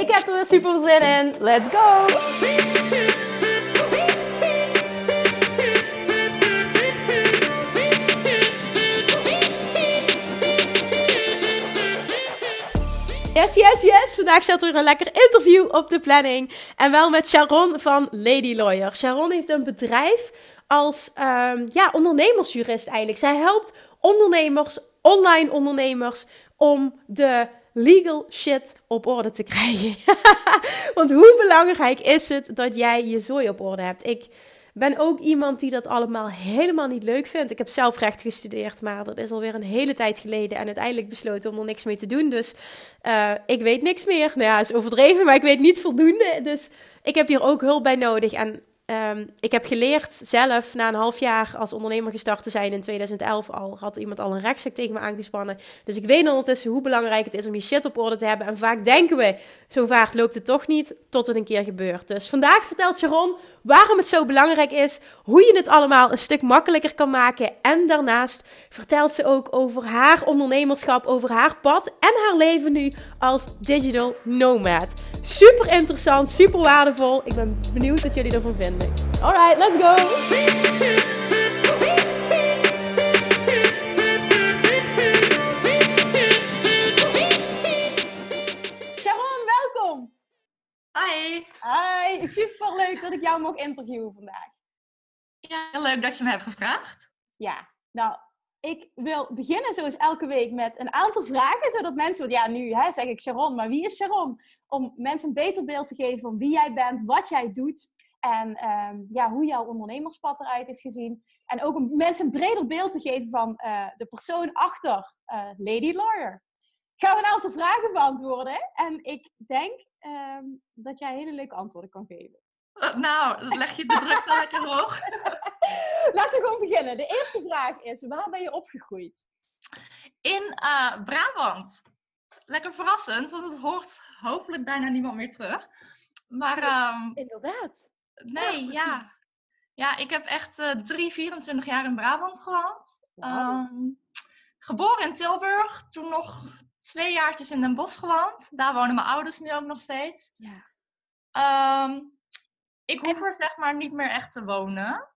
Ik heb er weer super zin in. Let's go! Yes, yes, yes. Vandaag zat er een lekker interview op de planning. En wel met Sharon van Lady Lawyer. Sharon heeft een bedrijf als um, ja, ondernemersjurist eigenlijk. Zij helpt ondernemers, online ondernemers, om de legal shit op orde te krijgen. Want hoe belangrijk is het dat jij je zooi op orde hebt? Ik ben ook iemand die dat allemaal helemaal niet leuk vindt. Ik heb zelf recht gestudeerd, maar dat is alweer een hele tijd geleden. En uiteindelijk besloten om er niks mee te doen. Dus uh, ik weet niks meer. Nou ja, is overdreven, maar ik weet niet voldoende. Dus ik heb hier ook hulp bij nodig. En Um, ik heb geleerd zelf na een half jaar als ondernemer gestart te zijn in 2011 al had iemand al een rechtszaak tegen me aangespannen. Dus ik weet ondertussen hoe belangrijk het is om je shit op orde te hebben. En vaak denken we, zo vaak loopt het toch niet, tot het een keer gebeurt. Dus vandaag vertelt Sharon waarom het zo belangrijk is, hoe je het allemaal een stuk makkelijker kan maken. En daarnaast vertelt ze ook over haar ondernemerschap, over haar pad en haar leven nu als digital nomad. Super interessant, super waardevol. Ik ben benieuwd wat jullie ervan vinden. Alright, let's go! Sharon, welkom! Hi! Hi, super leuk dat ik jou mag interviewen vandaag. Ja, heel leuk dat je me hebt gevraagd. Ja, nou, ik wil beginnen zoals elke week met een aantal vragen, zodat mensen, want ja, nu hè, zeg ik Sharon, maar wie is Sharon? Om mensen een beter beeld te geven van wie jij bent, wat jij doet en um, ja, hoe jouw ondernemerspad eruit heeft gezien. En ook om mensen een breder beeld te geven van uh, de persoon achter uh, Lady Lawyer. Ik ga een aantal vragen beantwoorden en ik denk um, dat jij hele leuke antwoorden kan geven. Uh, nou, leg je de druk wel lekker hoog. Laten we gewoon beginnen. De eerste vraag is, waar ben je opgegroeid? In uh, Brabant. Lekker verrassend, want het hoort hopelijk bijna niemand meer terug. Maar, um, Inderdaad. Nee, ja. Ja, ja ik heb echt uh, drie, 24 jaar in Brabant gewoond. Wow. Um, geboren in Tilburg, toen nog twee jaartjes in Den Bosch gewoond. Daar wonen mijn ouders nu ook nog steeds. Ja. Um, ik hoef er zeg maar niet meer echt te wonen.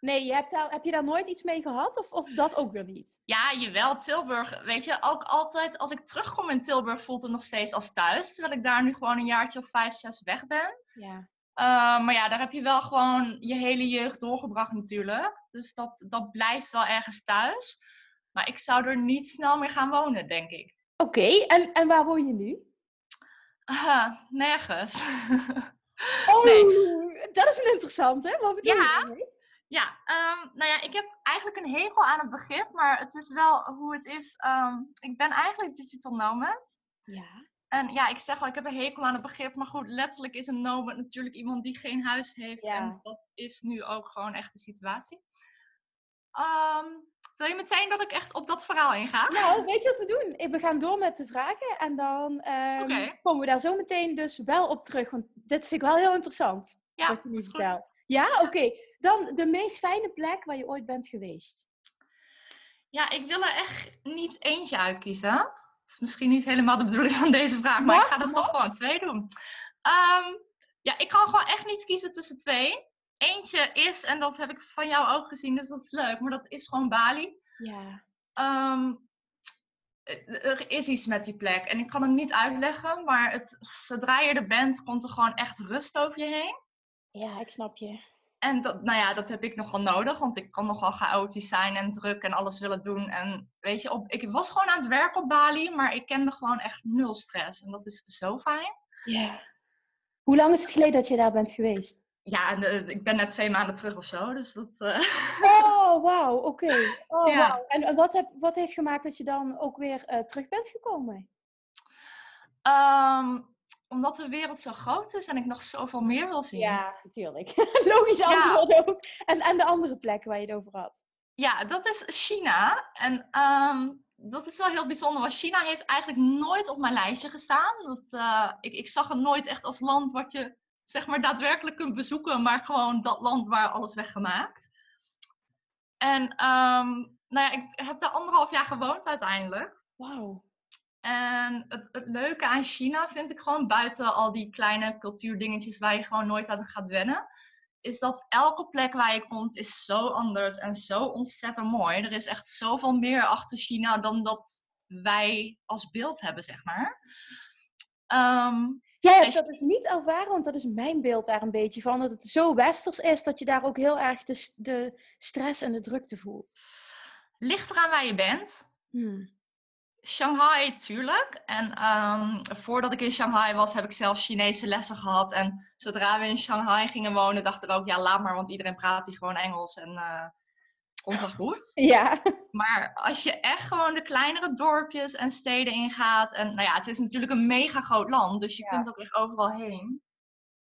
Nee, je hebt daar, heb je daar nooit iets mee gehad? Of, of dat ook weer niet? Ja, jawel. Tilburg. Weet je, ook altijd als ik terugkom in Tilburg voelt het nog steeds als thuis. Terwijl ik daar nu gewoon een jaartje of vijf, zes weg ben. Ja. Uh, maar ja, daar heb je wel gewoon je hele jeugd doorgebracht natuurlijk. Dus dat, dat blijft wel ergens thuis. Maar ik zou er niet snel meer gaan wonen, denk ik. Oké, okay, en, en waar woon je nu? Uh, nergens. Oh, nee. Dat is een interessante. Wat bedoel ja. je daarmee? Ja, um, nou ja, ik heb eigenlijk een hekel aan het begrip, maar het is wel hoe het is. Um, ik ben eigenlijk digital nomad. Ja. En ja, ik zeg al, ik heb een hekel aan het begrip, maar goed, letterlijk is een nomad natuurlijk iemand die geen huis heeft. Ja. En dat is nu ook gewoon echt de situatie. Um, wil je meteen dat ik echt op dat verhaal inga? Nou, weet je wat we doen? We gaan door met de vragen en dan um, okay. komen we daar zo meteen dus wel op terug. Want dit vind ik wel heel interessant. Ja, wat je nu vertelt. Ja, oké. Okay. Dan de meest fijne plek waar je ooit bent geweest. Ja, ik wil er echt niet eentje uitkiezen. Dat is misschien niet helemaal de bedoeling van deze vraag, maar ik ga er toch gewoon twee doen. Um, ja, ik kan gewoon echt niet kiezen tussen twee. Eentje is, en dat heb ik van jou ook gezien, dus dat is leuk, maar dat is gewoon Bali. Ja. Um, er is iets met die plek en ik kan het niet uitleggen, maar het, zodra je er bent, komt er gewoon echt rust over je heen. Ja, ik snap je. En dat, nou ja, dat heb ik nogal nodig, want ik kan nogal chaotisch zijn en druk en alles willen doen. En weet je, op, ik was gewoon aan het werk op Bali, maar ik kende gewoon echt nul stress. En dat is zo fijn. Ja. Hoe lang is het geleden dat je daar bent geweest? Ja, de, ik ben net twee maanden terug of zo, dus dat... Uh... Oh, wauw, oké. Okay. Oh, Ja. wauw. En wat, heb, wat heeft gemaakt dat je dan ook weer uh, terug bent gekomen? Um, omdat de wereld zo groot is en ik nog zoveel meer wil zien. Ja, natuurlijk. Logisch antwoord ook. En, en de andere plekken waar je het over had. Ja, dat is China. En ehm, dat is wel heel bijzonder, want China heeft eigenlijk nooit op mijn lijstje gestaan. Dat, uh, ik, ik zag het nooit echt als land wat je zeg maar daadwerkelijk kunt bezoeken, maar gewoon dat land waar alles weggemaakt. En um, nou ja, ik heb daar anderhalf jaar gewoond uiteindelijk. Wauw. En het, het, leuke aan China vind ik gewoon buiten al die kleine cultuurdingetjes waar je gewoon nooit aan gaat wennen, is dat elke plek waar je komt is zo anders en zo ontzettend mooi. Er is echt zoveel meer achter China dan dat wij als beeld hebben, zeg maar. Um, Jij hebt dat dus niet ervaren, want dat is mijn beeld daar een beetje van. Dat het zo westers is dat je daar ook heel erg de, de stress en de drukte voelt. Ligt eraan waar je bent. Hmm. Shanghai, tuurlijk. En ehm, voordat ik in Shanghai was, heb ik zelf Chinese lessen gehad. En zodra we in Shanghai gingen wonen, dacht ik ook, ja, laat maar, want iedereen praat hier gewoon Engels. En uh, komt wel goed. Ja. Maar als je echt gewoon de kleinere dorpjes en steden ingaat. En nou ja, het is natuurlijk een mega groot land, dus je kunt ook echt overal heen.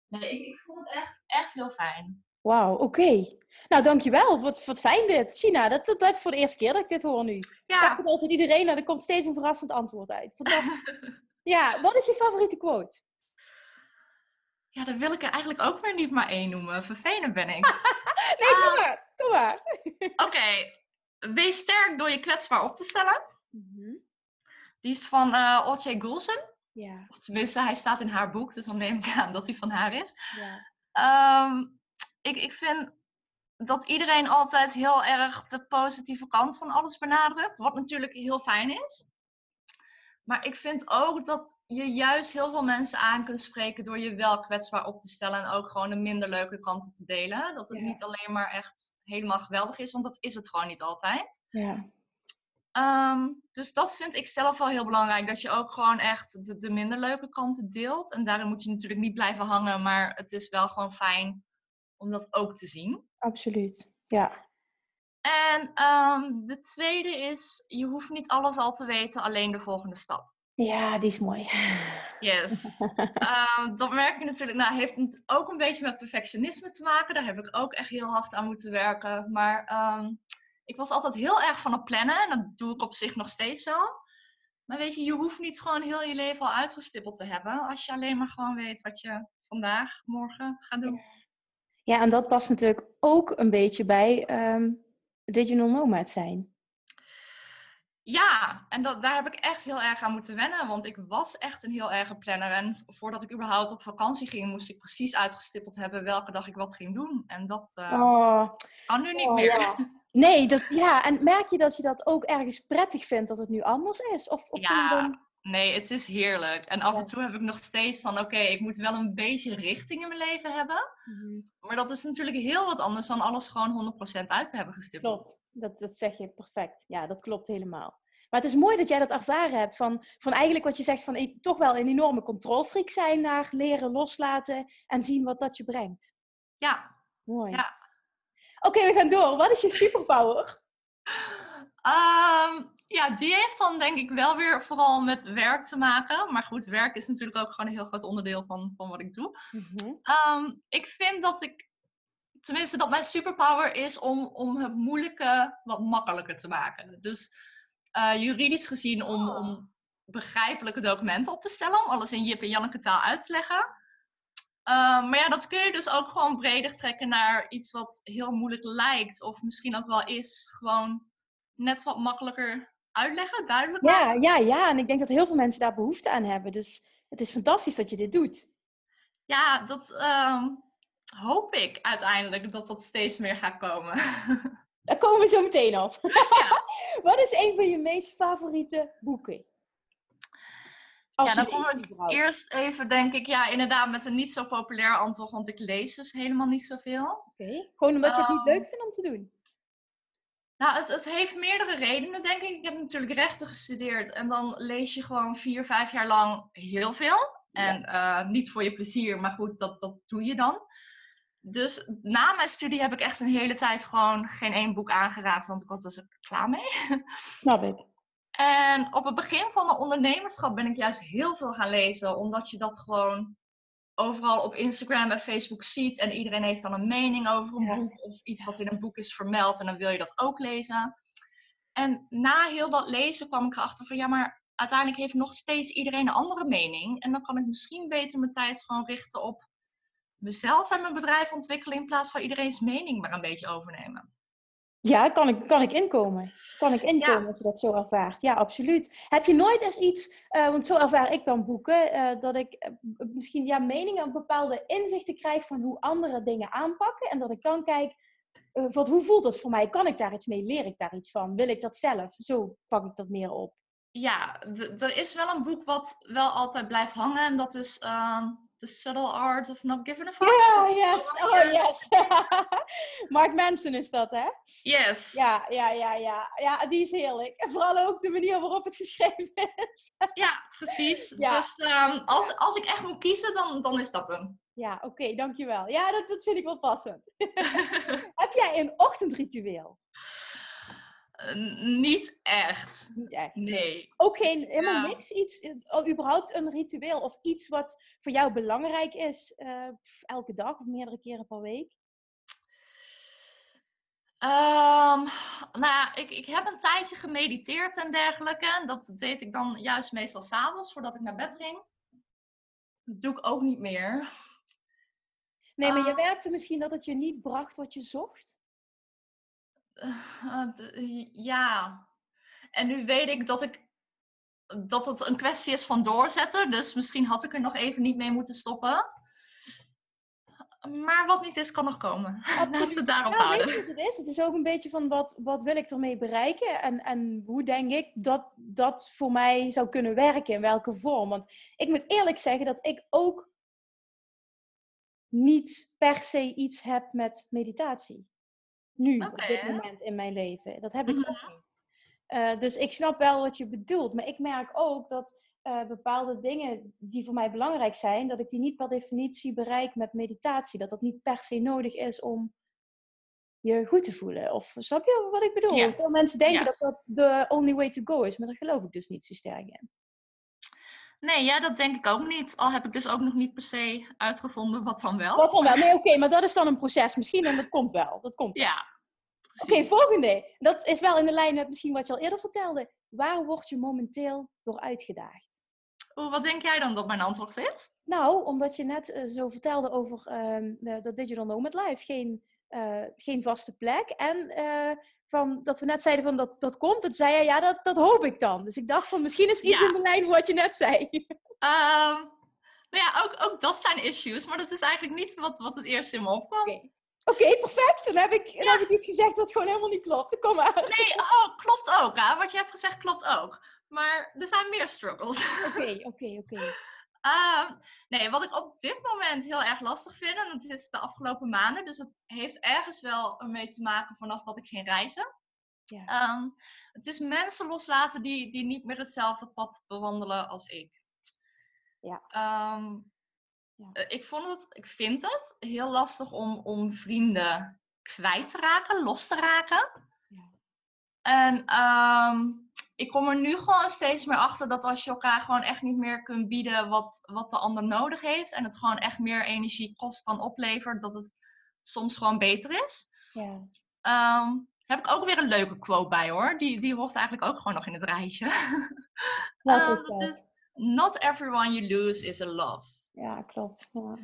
Nee, ik, ik vond het echt, echt heel fijn. Wauw, oké. Nou, dankjewel. Wat, wat fijn dit. China, dat, dat blijft voor de eerste keer dat ik dit hoor nu. Ja. Het altijd iedereen en er komt steeds een verrassend antwoord uit. ja, wat is je favoriete quote? Ja, dan wil ik er eigenlijk ook weer niet maar één noemen. Vervelend ben ik. nee, kom maar. Kom maar. Oké. Wees sterk door je kwetsbaar op te stellen. Mhm. Die is van uh, Olcay Gulsen. Ja. Of tenminste, hij staat in haar boek, dus dan neem ik aan dat hij van haar is. Ja. Um, ik, ik vind dat iedereen altijd heel erg de positieve kant van alles benadrukt. Wat natuurlijk heel fijn is. Maar ik vind ook dat je juist heel veel mensen aan kunt spreken door je wel kwetsbaar op te stellen en ook gewoon de minder leuke kanten te delen. Dat het niet alleen maar echt helemaal geweldig is, want dat is het gewoon niet altijd. Ja. Um, dus dat vind ik zelf wel heel belangrijk. Dat je ook gewoon echt de, de minder leuke kanten deelt. En daarin moet je natuurlijk niet blijven hangen, maar het is wel gewoon fijn om dat ook te zien. Absoluut, ja. En um, de tweede is, je hoeft niet alles al te weten, alleen de volgende stap. Ja, die is mooi. Yes. um, dat merk je natuurlijk, nou, heeft ook een beetje met perfectionisme te maken. Daar heb ik ook echt heel hard aan moeten werken. Maar um, ik was altijd heel erg van het plannen en dat doe ik op zich nog steeds wel. Maar weet je, je hoeft niet gewoon heel je leven al uitgestippeld te hebben. Als je alleen maar gewoon weet wat je vandaag, morgen gaat doen. Ja, en dat past natuurlijk ook een beetje bij um, digital nomad zijn. Ja, en dat, daar heb ik echt heel erg aan moeten wennen. Want ik was echt een heel erge planner. En voordat ik überhaupt op vakantie ging, moest ik precies uitgestippeld hebben welke dag ik wat ging doen. En dat uh, oh. kan nu niet oh, meer. Ja. Nee, dat, ja. En merk je dat je dat ook ergens prettig vindt dat het nu anders is? Of, of ja, Nee, het is heerlijk. En af en toe heb ik nog steeds van, oké, ik moet wel een beetje richting in mijn leven hebben. Mhm. Maar dat is natuurlijk heel wat anders dan alles gewoon 100% uit te hebben gestippeld. Klopt, dat, dat zeg je perfect. Ja, dat klopt helemaal. Maar het is mooi dat jij dat ervaren hebt. Van, van eigenlijk wat je zegt, van toch wel een enorme controlfreak zijn naar leren loslaten en zien wat dat je brengt. Ja. Mooi. Ja. Oké, we gaan door. Wat is je superpower? Um, ja, die heeft dan denk ik wel weer vooral met werk te maken. Maar goed, werk is natuurlijk ook gewoon een heel groot onderdeel van, van wat ik doe. Mhm. Ehm, ik vind dat ik, tenminste dat mijn superpower is om, om het moeilijke wat makkelijker te maken. Dus uh, juridisch gezien om, oh. om begrijpelijke documenten op te stellen. Om alles in Jip en Janneke taal uit te leggen. Ehm, maar ja, dat kun je dus ook gewoon breder trekken naar iets wat heel moeilijk lijkt. Of misschien ook wel is. Gewoon net wat makkelijker uitleggen, duidelijk Ja, ja, ja. En ik denk dat heel veel mensen daar behoefte aan hebben. Dus het is fantastisch dat je dit doet. Ja, dat ehm, hoop ik uiteindelijk dat dat steeds meer gaat komen. Daar komen we zo meteen op. Ja. Wat is een van je meest favoriete boeken? ja, dan kom ik eerst even, denk ik, ja, inderdaad met een niet zo populair antwoord, want ik lees dus helemaal niet zoveel. Oké, gewoon omdat je het niet ehm, leuk vindt om te doen? Nou, het, het, heeft meerdere redenen, denk ik. Ik heb natuurlijk rechten gestudeerd en dan lees je gewoon vier, vijf jaar lang heel veel. En uh, niet voor je plezier, maar goed, dat, dat doe je dan. Dus na mijn studie heb ik echt een hele tijd gewoon geen één boek aangeraakt, want ik was dus er klaar mee. Snap ik. En op het begin van mijn ondernemerschap ben ik juist heel veel gaan lezen, omdat je dat gewoon overal op Instagram en Facebook ziet. En iedereen heeft dan een mening over een boek of iets wat in een boek is vermeld en dan wil je dat ook lezen. En na heel dat lezen kwam ik erachter van ja, maar uiteindelijk heeft nog steeds iedereen een andere mening. En dan kan ik misschien beter mijn tijd gewoon richten op mezelf en mijn bedrijf ontwikkelen in plaats van iedereen's mening maar een beetje overnemen. Ja, kan ik, kan ik inkomen. Kan ik inkomen als je dat zo ervaart. Ja, absoluut. Heb je nooit eens iets, uh, want zo ervaar ik dan boeken, uh, dat ik uh, misschien ja, meningen, bepaalde inzichten krijg van hoe andere dingen aanpakken. En dat ik dan kijk, wat, hoe voelt dat voor mij? Kan ik daar iets mee? Leer ik daar iets van? Wil ik dat zelf? Zo pak ik dat meer op. Ja, er is wel een boek wat wel altijd blijft hangen. En dat is ehm, The Subtle Art of Not Giving a Fuck. Ja, yes. Oh, yes. Mark Manson is dat, hè? Yes. Ja, ja, ja, ja. Ja, die is heerlijk. En vooral ook de manier waarop het geschreven is. ja, precies. Dus um, als, als ik echt moet kiezen, dan, dan is dat hem. Ja, oké, okay, dankjewel. Ja, dat, dat vind ik wel passend. Heb jij een ochtendritueel? Niet echt. Niet echt. Nee. Ook geen, helemaal niks? Iets, uh, überhaupt een ritueel of iets wat voor jou belangrijk is, uh, elke dag of meerdere keren per week? Um, nou, ik, ik heb een tijdje gemediteerd en dergelijke. Dat deed ik dan juist meestal s'avonds voordat ik naar bed ging. Dat doe ik ook niet meer. Nee, maar uh, je werkte misschien dat het je niet bracht wat je zocht? Uh, ja. En nu weet ik dat ik dat het een kwestie is van doorzetten. Dus misschien had ik er nog even niet mee moeten stoppen. Maar wat niet is, kan nog komen. Laten we het daarop ja, houden. Weet je wat het is? Het is ook een beetje van wat, wat wil ik ermee bereiken? En, en hoe denk ik dat dat voor mij zou kunnen werken? In welke vorm? Want ik moet eerlijk zeggen dat ik ook niet per se iets heb met meditatie nu, okay. op dit moment in mijn leven. Dat heb ik mm -hmm. ook niet. Uh, dus ik snap wel wat je bedoelt. Maar ik merk ook dat uh, bepaalde dingen die voor mij belangrijk zijn, dat ik die niet per definitie bereik met meditatie. Dat dat niet per se nodig is om je goed te voelen. Of snap je wat ik bedoel? Ja. Veel mensen denken ja. dat dat de only way to go is, maar daar geloof ik dus niet zo sterk in. Nee, ja, dat denk ik ook niet. Al heb ik dus ook nog niet per se uitgevonden wat dan wel. Wat dan wel? Nee, oké, okay, maar dat is dan een proces misschien en dat komt wel. Dat komt wel. Ja. Oké, okay, volgende. Dat is wel in de lijn met misschien wat je al eerder vertelde. Waar word je momenteel door uitgedaagd? Oeh, wat denk jij dan dat mijn antwoord is? Nou, omdat je net uh, zo vertelde over uh, dat Digital Nomad Life. Geen, uh, geen vaste plek. En eh, van, dat we net zeiden van dat, dat komt. Dat zei je, ja, dat, dat hoop ik dan. Dus ik dacht van misschien is iets ja. in de lijn wat je net zei. Um, nou ja, ook, ook dat zijn issues. Maar dat is eigenlijk niet wat, wat het eerst in me opkwam. Okay. Oké, okay, perfect. Dan heb, ik, ja. dan heb ik iets gezegd wat gewoon helemaal niet klopt. Kom maar. Nee, oh, klopt ook. Hè? Wat je hebt gezegd klopt ook. Maar er zijn meer struggles. Oké, oké, oké. Um, nee, wat ik op dit moment heel erg lastig vind, en dat is de afgelopen maanden, dus het heeft ergens wel ermee te maken vanaf dat ik ging reizen. Ja. Um, het is mensen loslaten die, die niet meer hetzelfde pad bewandelen als ik. Ja. Um, ja. Ik, vond het, ik vind het heel lastig om, om vrienden kwijt te raken, los te raken. Ja. En ik kom er nu gewoon steeds meer achter dat als je elkaar gewoon echt niet meer kunt bieden wat, wat de ander nodig heeft. En het gewoon echt meer energie kost dan oplevert. Dat het soms gewoon beter is. Ja. Um, heb ik ook weer een leuke quote bij hoor. Die, die hoort eigenlijk ook gewoon nog in het rijtje. Wat is dat? Not everyone you lose is a loss. Ja, klopt. Ja.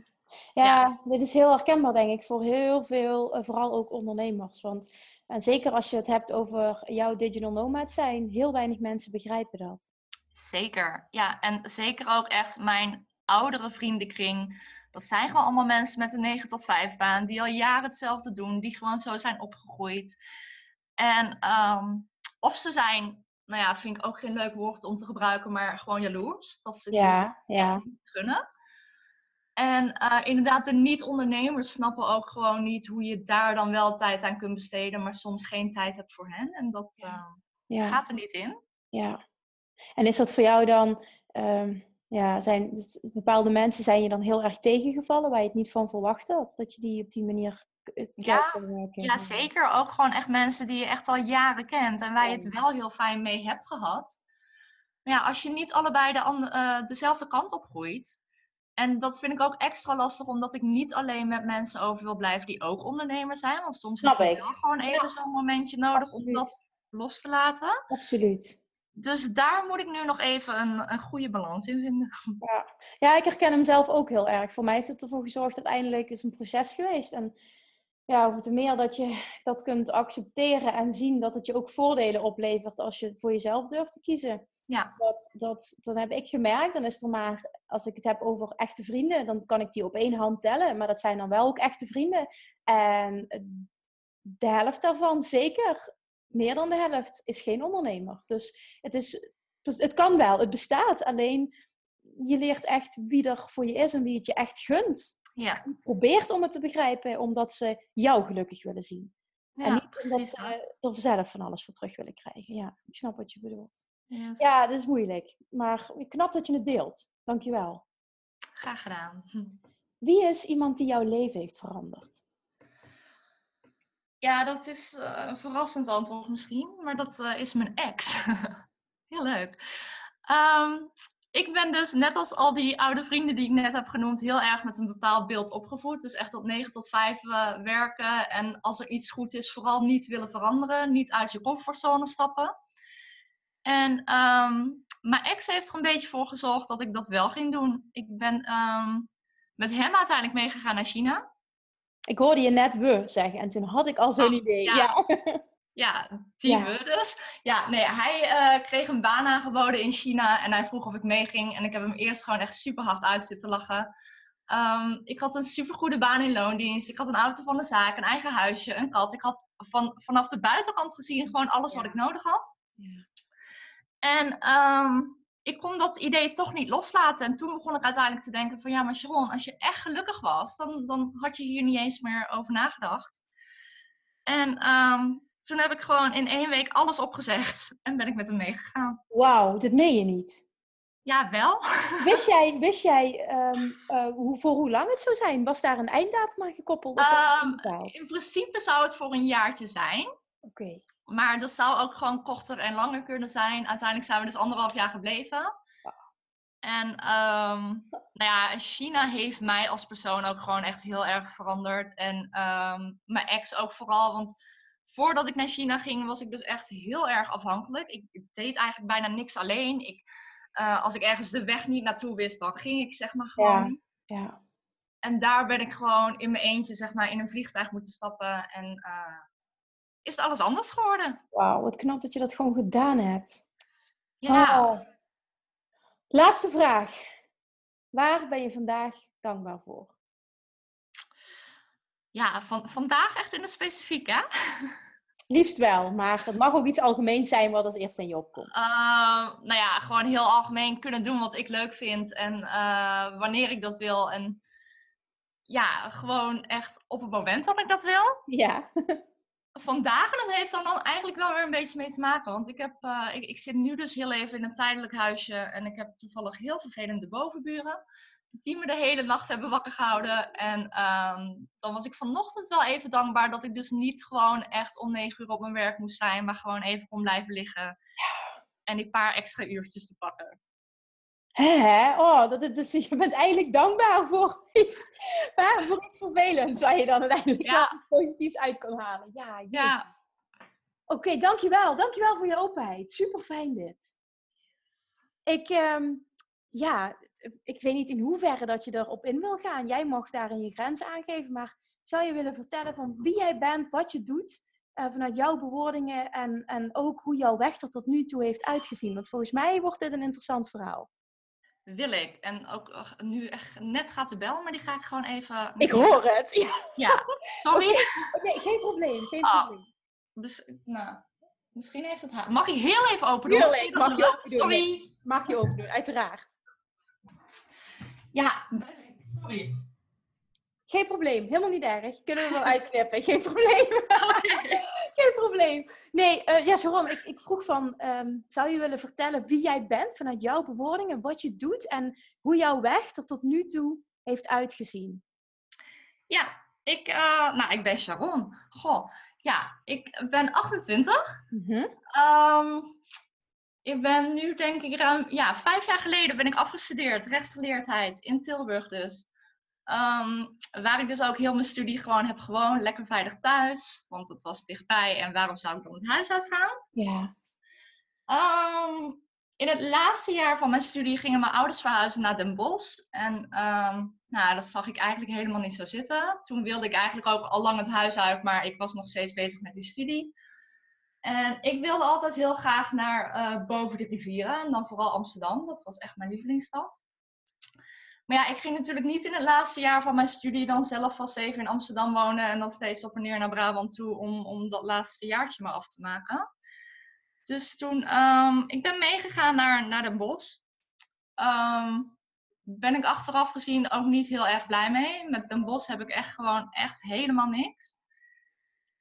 Ja, ja, dit is heel herkenbaar, denk ik, voor heel veel, vooral ook ondernemers. Want en zeker als je het hebt over jouw digital nomad zijn, heel weinig mensen begrijpen dat. Zeker, ja. En zeker ook echt mijn oudere vriendenkring. Dat zijn gewoon allemaal mensen met een 9 tot 5 baan, die al jaren hetzelfde doen, die gewoon zo zijn opgegroeid. En um, of ze zijn, nou ja, vind ik ook geen leuk woord om te gebruiken, maar gewoon jaloers. Dat ze ja, ja. niet gunnen. En uh, inderdaad, de niet-ondernemers snappen ook gewoon niet hoe je daar dan wel tijd aan kunt besteden, maar soms geen tijd hebt voor hen. En dat uh, ja. gaat er niet in. Ja. En is dat voor jou dan, uh, ja, zijn bepaalde mensen zijn je dan heel erg tegengevallen waar je het niet van verwachtte, dat, dat je die op die manier het Ja. Ja, zeker. Ook gewoon echt mensen die je echt al jaren kent en waar je het wel heel fijn mee hebt gehad. Maar ja, als je niet allebei de eh, dezelfde kant op groeit. En dat vind ik ook extra lastig, omdat ik niet alleen met mensen over wil blijven die ook ondernemer zijn. Want soms heb je ik. wel gewoon even zo'n momentje nodig om dat los te laten. Absoluut. Dus daar moet ik nu nog even een, een goede balans in vinden. Ja. ja, ik herken hem zelf ook heel erg. Voor mij heeft het ervoor gezorgd, uiteindelijk is het een proces geweest. En ja, hoe te meer dat je dat kunt accepteren en zien dat het je ook voordelen oplevert als je voor jezelf durft te kiezen. Ja. Dat, dat, dan heb ik gemerkt, dan is er maar, als ik het heb over echte vrienden, dan kan ik die op één hand tellen. Maar dat zijn dan wel ook echte vrienden. En de helft daarvan, zeker meer dan de helft, is geen ondernemer. Dus het, is, het kan wel, het bestaat. Alleen je leert echt wie er voor je is en wie het je echt gunt. Ja, probeert om het te begrijpen, omdat ze jou gelukkig willen zien. en niet omdat ze er zelf van alles voor terug willen krijgen. Ja, ik snap wat je bedoelt. Yes. Ja, dat is moeilijk. Maar knap dat je het deelt. Dankjewel. Graag gedaan. Wie is iemand die jouw leven heeft veranderd? Ja, dat is eh, een verrassend antwoord misschien, maar dat eh, is mijn ex. Heel leuk. Ehm, ik ben dus net als al die oude vrienden die ik net heb genoemd, heel erg met een bepaald beeld opgevoed. Dus echt dat 9 tot 5 eh, werken en als er iets goed is, vooral niet willen veranderen, niet uit je comfortzone stappen. En ehm, mijn ex heeft er een beetje voor gezorgd dat ik dat wel ging doen. Ik ben ehm, met hem uiteindelijk meegegaan naar China. Ik hoorde je net we zeggen en toen had ik al zo'n Oh, idee. ja. Ja. Ja, die Ja. dus. Ja, nee, hij eh, kreeg een baan aangeboden in China en hij vroeg of ik meeging. En ik heb hem eerst gewoon echt super hard uit zitten lachen. Ehm, ik had een supergoede baan in loondienst. Ik had een auto van de zaak, een eigen huisje, een kat. Ik had van, vanaf de buitenkant gezien gewoon alles wat ik nodig had. Ja. En ehm, ik kon dat idee toch niet loslaten. En toen begon ik uiteindelijk te denken van ja, maar Sharon, als je echt gelukkig was, dan, dan had je hier niet eens meer over nagedacht. En ehm, toen heb ik gewoon in één week alles opgezegd en ben ik met hem meegegaan. Wauw, dit meen je niet. Ja, wel. Wist jij, wist jij ehm, eh, hoe, voor hoe lang het zou zijn? Was daar een einddatum aan gekoppeld? Of Ehm, in principe zou het voor een jaartje zijn. Oké. Maar dat zou ook gewoon korter en langer kunnen zijn. Uiteindelijk zijn we dus anderhalf jaar gebleven. En ehm, nou ja, China heeft mij als persoon ook gewoon echt heel erg veranderd. En mijn ex ook vooral. Want voordat ik naar China ging, was ik dus echt heel erg afhankelijk. Ik, ik deed eigenlijk bijna niks alleen. Ik, eh, als ik ergens de weg niet naartoe wist, dan ging ik zeg maar gewoon Ja. Ja. En daar ben ik gewoon in mijn eentje zeg maar in een vliegtuig moeten stappen. En eh, is het alles anders geworden. Wauw, wat knap dat je dat gewoon gedaan hebt. Ja. Oh. Laatste vraag. Waar ben je vandaag dankbaar voor? Ja, van, vandaag echt in het specifiek, hè? Liefst wel, maar het mag ook iets algemeens zijn wat als eerste in je opkomt. Uh, nou ja, gewoon heel algemeen kunnen doen wat ik leuk vind en uh, wanneer ik dat wil. En ja, gewoon echt op het moment dat ik dat wil. Ja. Vandaag, dat heeft er dan eigenlijk wel weer een beetje mee te maken. Want ik, heb, uh, ik, ik zit nu dus heel even in een tijdelijk huisje en ik heb toevallig heel vervelende bovenburen. Die me de hele nacht hebben wakker gehouden. En um, dan was ik vanochtend wel even dankbaar dat ik dus niet gewoon echt om negen uur op mijn werk moest zijn. Maar gewoon even kon blijven liggen. En die paar extra uurtjes te pakken. Hè? Oh, dat, dus je bent eigenlijk dankbaar voor iets, voor iets vervelends. Waar je dan uiteindelijk Ja. positiefs uit kan halen. Ja, jee. Ja, Oké, dankjewel. Dankjewel voor je openheid. Super fijn dit. Ik, ehm, ja, ik weet niet in hoeverre dat je erop in wil gaan. Jij mag daarin je grens aangeven, maar zou je willen vertellen van wie jij bent, wat je doet, eh, vanuit jouw bewoordingen en, en ook hoe jouw weg er tot nu toe heeft uitgezien? Want volgens mij wordt dit een interessant verhaal. Wil ik. En ook nu echt net gaat de bel, maar die ga ik gewoon even... Ik hoor het. Ja. Ja, sorry. Oké, geen probleem. Geen Ah. probleem. Dus, nou, misschien heeft het haar. Mag ik heel even open doen? Tuurlijk, mag je open doen. Sorry. Mag je ook doen, uiteraard. Ja, sorry. Geen probleem, helemaal niet erg. Kunnen we wel uitknippen, geen probleem. geen probleem. Nee, uh, ja, Sharon, ik, ik vroeg van, um, zou je willen vertellen wie jij bent vanuit jouw bewoordingen, wat je doet en hoe jouw weg er tot nu toe heeft uitgezien? Ja, Ik, uh, nou, ik ben Sharon. Goh, ja, ik ben 28. Mhm. Ehm, ik ben nu denk ik ruim, ja, vijf jaar geleden ben ik afgestudeerd, rechtsgeleerdheid in Tilburg dus. Ehm, waar ik dus ook heel mijn studie gewoon heb gewoon lekker veilig thuis, want het was dichtbij en waarom zou ik dan het huis uitgaan? Ja. Ehm, in het laatste jaar van mijn studie gingen mijn ouders verhuizen naar Den Bosch. En ehm, nou, dat zag ik eigenlijk helemaal niet zo zitten. Toen wilde ik eigenlijk ook al lang het huis uit, maar ik was nog steeds bezig met die studie. En ik wilde altijd heel graag naar uh, boven de rivieren. En dan vooral Amsterdam. Dat was echt mijn lievelingsstad. Maar ja, ik ging natuurlijk niet in het laatste jaar van mijn studie dan zelf vast even in Amsterdam wonen. En dan steeds op en neer naar Brabant toe om, om dat laatste jaartje maar af te maken. Dus toen, um, ik ben meegegaan naar, naar Den Bosch. Um, ben ik achteraf gezien ook niet heel erg blij mee. Met Den Bosch heb ik echt gewoon echt helemaal niks.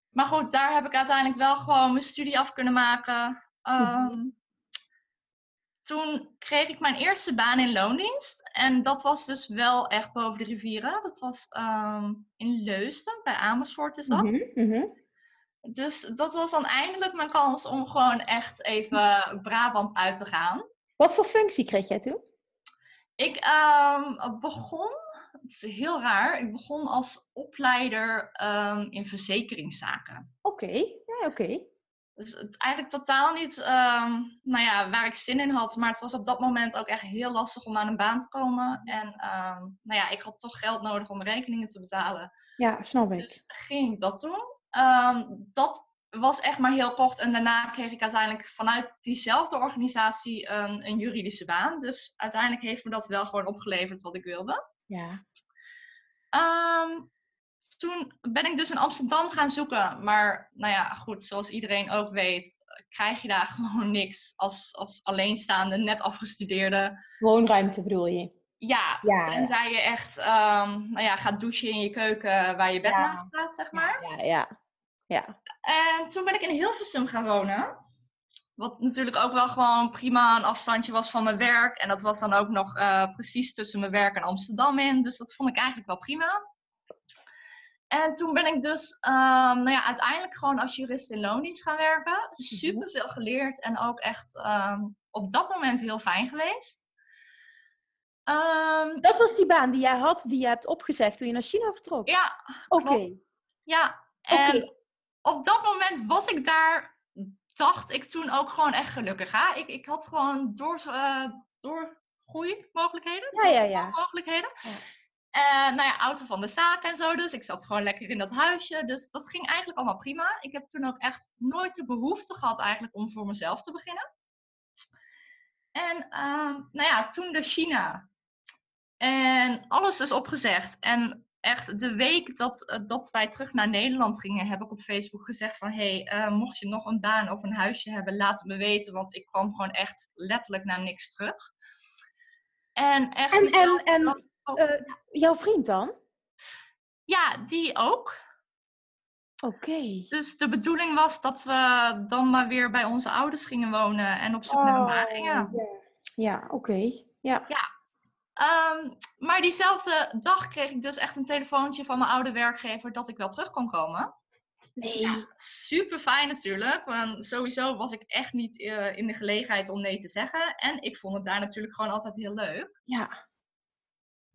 Maar goed, daar heb ik uiteindelijk wel gewoon mijn studie af kunnen maken. Um, toen kreeg ik mijn eerste baan in loondienst. En dat was dus wel echt boven de rivieren. Dat was um, in Leusden, bij Amersfoort is dat. Mm -hmm. Dus dat was dan eindelijk mijn kans om gewoon echt even Brabant uit te gaan. Wat voor functie kreeg jij toen? Ik um, begon, het is heel raar, ik begon als opleider um, in verzekeringszaken. Oké, okay. ja, oké. Okay. Dus het eigenlijk totaal niet um, nou ja, waar ik zin in had. Maar het was op dat moment ook echt heel lastig om aan een baan te komen. En um, nou ja, ik had toch geld nodig om rekeningen te betalen. Ja, snap ik. Dus ging ik dat doen. Um, dat was echt maar heel kort. En daarna kreeg ik uiteindelijk vanuit diezelfde organisatie een, een juridische baan. Dus uiteindelijk heeft me dat wel gewoon opgeleverd wat ik wilde. Ja. Toen ben ik dus in Amsterdam gaan zoeken. Maar nou ja, goed, zoals iedereen ook weet, krijg je daar gewoon niks als, als alleenstaande, net afgestudeerde. Woonruimte bedoel je? Ja, ja tenzij je echt um, nou ja, gaat douchen in je keuken waar je bed Ja. naast staat, zeg maar. Ja, ja. ja. En toen ben ik in Hilversum gaan wonen. Wat natuurlijk ook wel gewoon prima een afstandje was van mijn werk. En dat was dan ook nog uh, precies tussen mijn werk en Amsterdam in. Dus dat vond ik eigenlijk wel prima. En toen ben ik dus um, nou ja, uiteindelijk gewoon als jurist in loondienst gaan werken. Super veel geleerd en ook echt um, op dat moment heel fijn geweest. Um, Dat was die baan die jij had, die je hebt opgezegd toen je naar China vertrok? ja, Oké. ja. En op dat moment was ik daar, dacht ik toen ook gewoon echt gelukkig. Hè? Ik, ik had gewoon door, uh, doorgroeimogelijkheden. Ja, ja, ja. Mogelijkheden. Ja. En nou ja, auto van de zaak en zo. Dus ik zat gewoon lekker in dat huisje. Dus dat ging eigenlijk allemaal prima. Ik heb toen ook echt nooit de behoefte gehad eigenlijk om voor mezelf te beginnen. En uh, nou ja, toen de China. En alles is opgezegd. En echt de week dat, dat wij terug naar Nederland gingen, heb ik op Facebook gezegd van... Hé, hey, uh, mocht je nog een baan of een huisje hebben, laat het me weten. Want ik kwam gewoon echt letterlijk naar niks terug. En echt... En, oh, eh, jouw vriend dan? ja, die ook. Oké. Dus de bedoeling was dat we dan maar weer bij onze ouders gingen wonen en op zoek naar een baan gingen. Oh, ja, ja oké. Ja. Um, maar diezelfde dag kreeg ik dus echt een telefoontje van mijn oude werkgever dat ik wel terug kon komen. Nee. Super fijn natuurlijk, want sowieso was ik echt niet uh, in de gelegenheid om nee te zeggen. En ik vond het daar natuurlijk gewoon altijd heel leuk. Ja.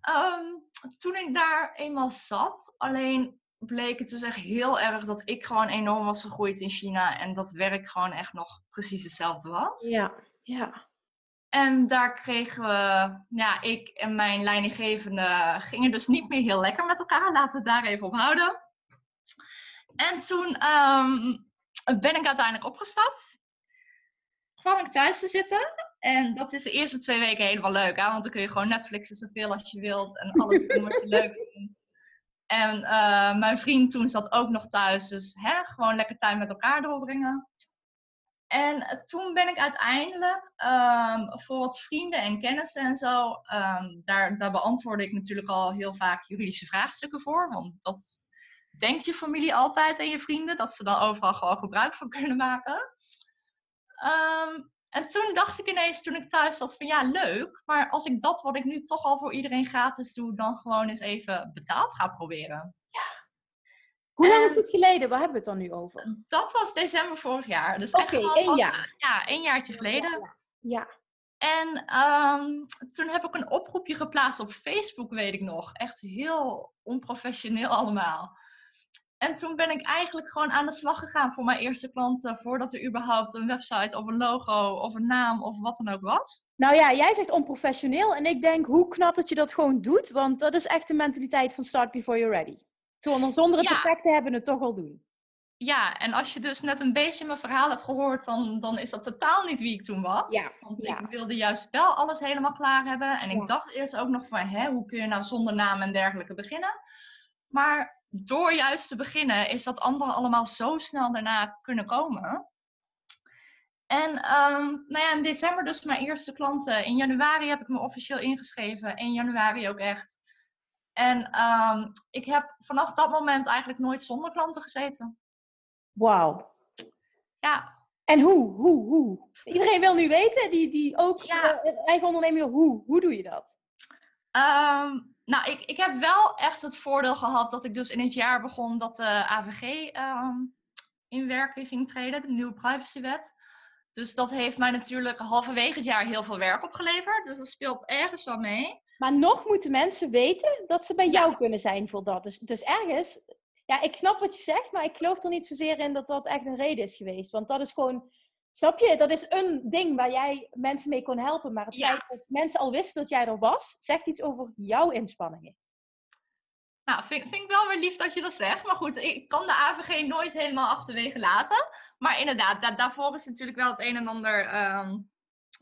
Um, toen ik daar eenmaal zat, alleen bleek het dus echt heel erg dat ik gewoon enorm was gegroeid in China en dat werk gewoon echt nog precies hetzelfde was. Ja. Ja. En daar kregen we, ja, ik en mijn leidinggevende gingen dus niet meer heel lekker met elkaar. Laten we het daar even op houden. En toen um, ben ik uiteindelijk opgestapt. Kwam ik thuis te zitten. En dat is de eerste twee weken helemaal leuk, hè? want dan kun je gewoon Netflixen zoveel als je wilt en alles doen wat je leuk vindt. En uh, mijn vriend toen zat ook nog thuis, dus hè, gewoon lekker tijd met elkaar doorbrengen. En toen ben ik uiteindelijk um, voor wat vrienden en kennissen en zo, um, daar, daar beantwoordde ik natuurlijk al heel vaak juridische vraagstukken voor. Want dat denkt je familie altijd en je vrienden, dat ze dan overal gewoon gebruik van kunnen maken. Um, en toen dacht ik ineens, toen ik thuis zat, van ja, leuk. Maar als ik dat wat ik nu toch al voor iedereen gratis doe, dan gewoon eens even betaald ga proberen. Ja. Hoe lang is dit geleden? Waar hebben we het dan nu over? Dat was december vorig jaar. Dus Oké, één jaar. Ja, één jaartje geleden. Ja. ja. En ehm, toen heb ik een oproepje geplaatst op Facebook, weet ik nog. Echt heel onprofessioneel allemaal. En toen ben ik eigenlijk gewoon aan de slag gegaan voor mijn eerste klanten, voordat er überhaupt een website of een logo of een naam of wat dan ook was. Nou ja, jij zegt onprofessioneel en ik denk hoe knap dat je dat gewoon doet, want dat is echt de mentaliteit van start before you're ready. Zonder, zonder het perfect te hebben, het toch al doen. Ja, en als je dus net een beetje mijn verhaal hebt gehoord, dan, dan is dat totaal niet wie ik toen was. Ja, Want ik wilde juist wel alles helemaal klaar hebben. En ik dacht eerst ook nog van, hè, hoe kun je nou zonder naam en dergelijke beginnen? Maar door juist te beginnen, is dat andere allemaal zo snel daarna kunnen komen. En um, nou ja, in december dus mijn eerste klanten. In januari heb ik me officieel ingeschreven. In januari ook echt. En um, ik heb vanaf dat moment eigenlijk nooit zonder klanten gezeten. Wauw. Ja. En hoe? Hoe? Hoe? Iedereen wil nu weten, die, die ook ja. uh, eigen onderneming, hoe? Hoe doe je dat? Um, nou, ik, ik heb wel echt het voordeel gehad dat ik dus in het jaar begon dat de AVG um, in werking ging treden, de nieuwe privacywet. Dus dat heeft mij natuurlijk halverwege het jaar heel veel werk opgeleverd. Dus dat speelt ergens wel mee. Maar nog moeten mensen weten dat ze bij jou kunnen zijn voor dat. Dus, dus ergens, ja, ik snap wat je zegt, maar ik geloof er niet zozeer in dat dat echt een reden is geweest. Want dat is gewoon, snap je, dat is een ding waar jij mensen mee kon helpen. Maar het ja. feit dat mensen al wisten dat jij er was, zegt iets over jouw inspanningen. Nou, vind, vind, ik wel weer lief dat je dat zegt. Maar goed, ik kan de AVG nooit helemaal achterwege laten. Maar inderdaad, da daarvoor is natuurlijk wel het een en ander um,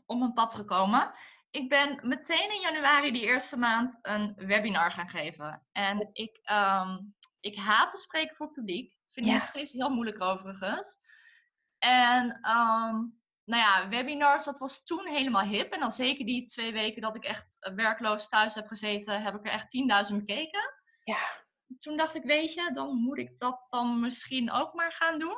op mijn pad gekomen. Ik ben meteen in januari die eerste maand een webinar gaan geven. En ik, um, ik haat te spreken voor publiek. Vind ik ja. nog steeds heel moeilijk overigens. En um, nou ja, webinars, dat was toen helemaal hip. En dan zeker die twee weken dat ik echt werkloos thuis heb gezeten, heb ik er echt 10.000 bekeken. Ja. Toen dacht ik, weet je, dan moet ik dat dan misschien ook maar gaan doen.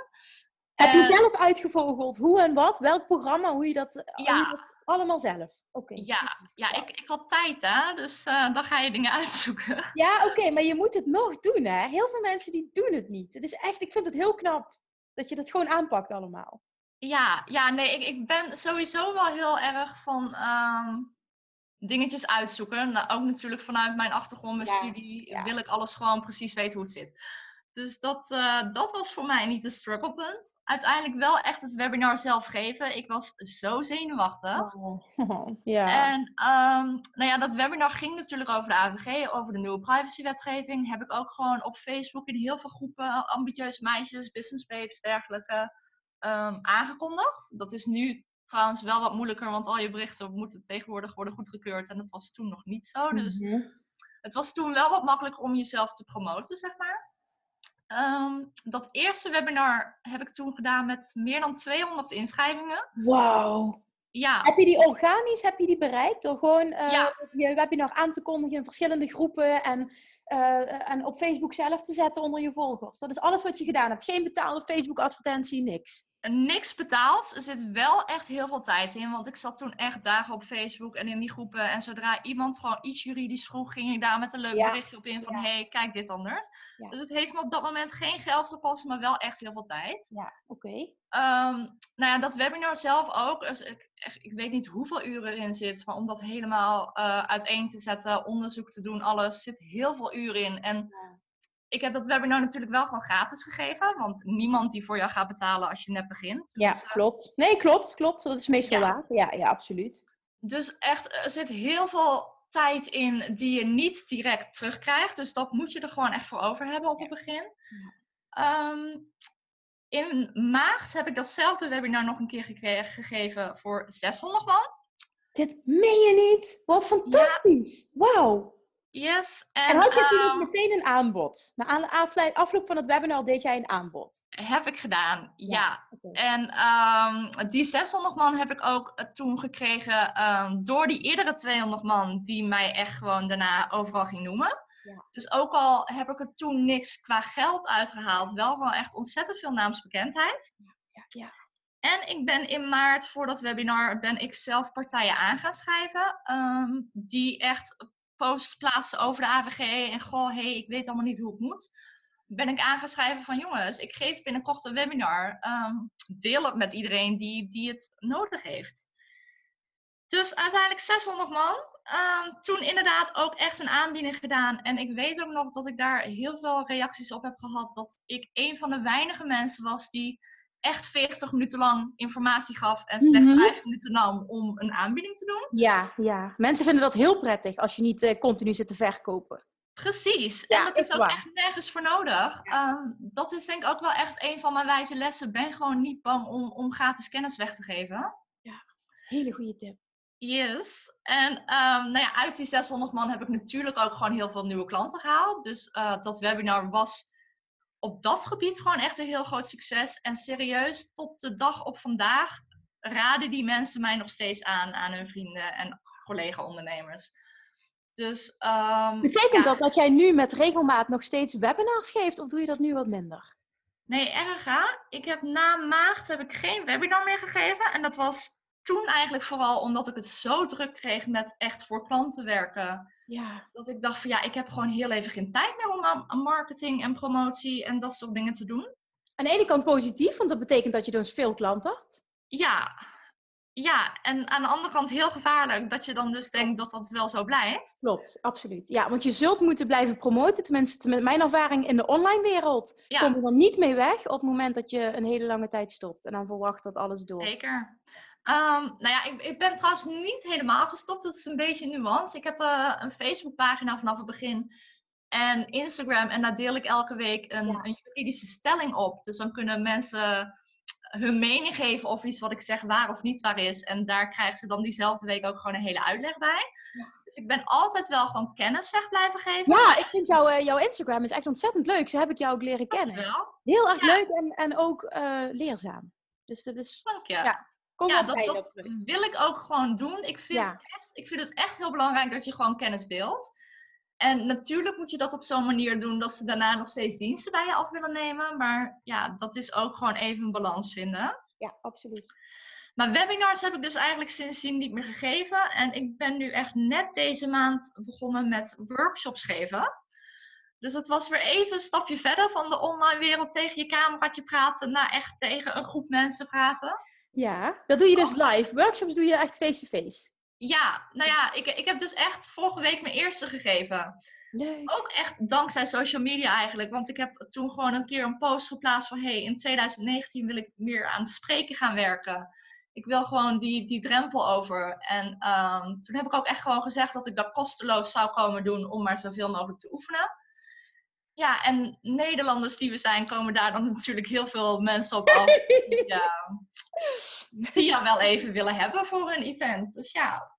Heb je zelf uitgevogeld hoe en wat? Welk programma? Hoe je dat, ja. hoe je dat allemaal zelf? Oké. Okay. Ja, ja ik, ik had tijd hè, dus uh, dan ga je dingen uitzoeken. Ja, oké, okay, maar je moet het nog doen hè. Heel veel mensen die doen het niet. Het is echt, ik vind het heel knap dat je dat gewoon aanpakt allemaal. Ja, ja nee, ik, ik ben sowieso wel heel erg van um, dingetjes uitzoeken. Nou, ook natuurlijk vanuit mijn achtergrond, mijn ja, studie, ja. wil ik alles gewoon precies weten hoe het zit. Dus dat, uh, dat was voor mij niet de strugglepunt. Uiteindelijk wel echt het webinar zelf geven. Ik was zo zenuwachtig. Oh. ja. En um, nou ja, dat webinar ging natuurlijk over de AVG, over de nieuwe privacywetgeving. Heb ik ook gewoon op Facebook in heel veel groepen, ambitieuze meisjes, business babes, dergelijke, um, aangekondigd. Dat is nu trouwens wel wat moeilijker, want al je berichten moeten tegenwoordig worden goedgekeurd. En dat was toen nog niet zo. Dus mm -hmm. het was toen wel wat makkelijker om jezelf te promoten, zeg maar. Um, dat eerste webinar heb ik toen gedaan met meer dan 200 inschrijvingen. Wauw. Ja. Heb je die organisch heb je die bereikt door gewoon uh, ja. je webinar aan te kondigen in verschillende groepen en, uh, en op Facebook zelf te zetten onder je volgers? Dat is alles wat je gedaan hebt. Geen betaalde Facebook advertentie, niks niks betaald. Er zit wel echt heel veel tijd in. Want ik zat toen echt dagen op Facebook en in die groepen. En zodra iemand gewoon iets juridisch vroeg, ging ik daar met een leuk ja. berichtje op in van... Ja. hey, kijk dit anders. Ja. Dus het heeft me op dat moment geen geld gekost, maar wel echt heel veel tijd. Ja, oké. Okay. Um, nou ja, dat webinar zelf ook. Dus ik, ik, weet niet hoeveel uren erin zit. Maar om dat helemaal uh, uiteen te zetten, onderzoek te doen, alles. zit heel veel uren in. En ik heb dat webinar natuurlijk wel gewoon gratis gegeven. Want niemand die voor jou gaat betalen als je net begint. Ja, dus, uh, klopt. Nee, klopt, klopt. Dat is meestal ja. waar. Ja, ja, absoluut. Dus echt, er zit heel veel tijd in die je niet direct terugkrijgt. Dus dat moet je er gewoon echt voor over hebben op het begin. Um, in maart heb ik datzelfde webinar nog een keer gekregen, gegeven voor 600 man. Dit meen je niet? Wat fantastisch! Ja. Wauw! Yes. En, en had je toen ook meteen een aanbod? Na afloop van het webinar deed jij een aanbod? Heb ik gedaan, ja. ja. Okay. En um, die 600 man heb ik ook toen gekregen um, door die eerdere 200 man die mij echt gewoon daarna overal ging noemen. Ja. Dus ook al heb ik er toen niks qua geld uitgehaald, wel gewoon echt ontzettend veel naamsbekendheid. Ja, ja. En ik ben in maart voor dat webinar ben ik zelf partijen aan gaan schrijven. Um, die echt post plaatsen over de AVG. En goh, hey, ik weet allemaal niet hoe het moet. ben ik aangeschreven van jongens, ik geef binnenkort een webinar. Ehm, deel het met iedereen die, die het nodig heeft. Dus uiteindelijk 600 man. Ehm, toen inderdaad ook echt een aanbieding gedaan. En ik weet ook nog dat ik daar heel veel reacties op heb gehad. Dat ik een van de weinige mensen was die echt 40 minuten lang informatie gaf en slechts mm 5 minuten nam om een aanbieding te doen. Ja, ja. Mensen vinden dat heel prettig als je niet uh, continu zit te verkopen. Precies. en dat is, ook echt nergens voor nodig. Um, dat is denk ik ook wel echt een van mijn wijze lessen. Ben gewoon niet bang om, om gratis kennis weg te geven. Ja, hele goede tip. Yes. En um, nou ja, uit die 600 man heb ik natuurlijk ook gewoon heel veel nieuwe klanten gehaald. Dus uh, dat webinar was op dat gebied gewoon echt een heel groot succes. En serieus, tot de dag op vandaag raden die mensen mij nog steeds aan aan hun vrienden en collega-ondernemers. Dus, um, Betekent dat dat jij nu met regelmaat nog steeds webinars geeft of doe je dat nu wat minder? Nee, erg Ik heb na maart heb ik geen webinar meer gegeven. En dat was toen eigenlijk vooral omdat ik het zo druk kreeg met echt voor klanten werken. Ja. Dat ik dacht van ja, ik heb gewoon heel even geen tijd meer om aan marketing en promotie en dat soort dingen te doen. Aan de ene kant positief, want dat betekent dat je dus veel klanten had. Ja, ja, en aan de andere kant heel gevaarlijk dat je dan dus denkt dat dat wel zo blijft. Klopt, absoluut. Ja, want je zult moeten blijven promoten. Tenminste, met mijn ervaring in de online wereld ja. kom je er niet mee weg op het moment dat je een hele lange tijd stopt en dan verwacht dat alles door. Zeker. Um, nou ja, ik, ik, ben trouwens niet helemaal gestopt. Dat is een beetje nuance. Ik heb uh, een Facebookpagina vanaf het begin en Instagram. En daar deel ik elke week een, een, juridische stelling op. Dus dan kunnen mensen hun mening geven of iets wat ik zeg waar of niet waar is. En daar krijgen ze dan diezelfde week ook gewoon een hele uitleg bij. Ja. Dus ik ben altijd wel gewoon kennis weg blijven geven. Ja, ik vind jou, uh, jouw Instagram is echt ontzettend leuk. Zo heb ik jou ook leren kennen. Heel erg leuk en, en ook uh, leerzaam. Dus dat is. Dank je. Ja ja, dat, dat wil ik ook gewoon doen. Ik vind, het echt, ik vind het echt heel belangrijk dat je gewoon kennis deelt. En natuurlijk moet je dat op zo'n manier doen dat ze daarna nog steeds diensten bij je af willen nemen. Maar ja, dat is ook gewoon even een balans vinden. Ja, absoluut. Maar webinars heb ik dus eigenlijk sindsdien niet meer gegeven. En ik ben nu echt net deze maand begonnen met workshops geven. Dus het was weer even een stapje verder van de online wereld tegen je cameraatje praten naar echt tegen een groep mensen praten. Ja, dat doe je dus live. Workshops doe je echt face-to-face. Ja, nou ja, ik, ik heb dus echt vorige week mijn eerste gegeven. Leuk. Ook echt dankzij social media eigenlijk. Want ik heb toen gewoon een keer een post geplaatst van... hey, in 2019 wil ik meer aan het spreken gaan werken. Ik wil gewoon die, die drempel over. En um, toen heb ik ook echt gewoon gezegd dat ik dat kosteloos zou komen doen... om maar zoveel mogelijk te oefenen. Ja, en Nederlanders die we zijn, komen daar dan natuurlijk heel veel mensen op af. die, ja, die jou wel even willen hebben voor een event. Dus ja.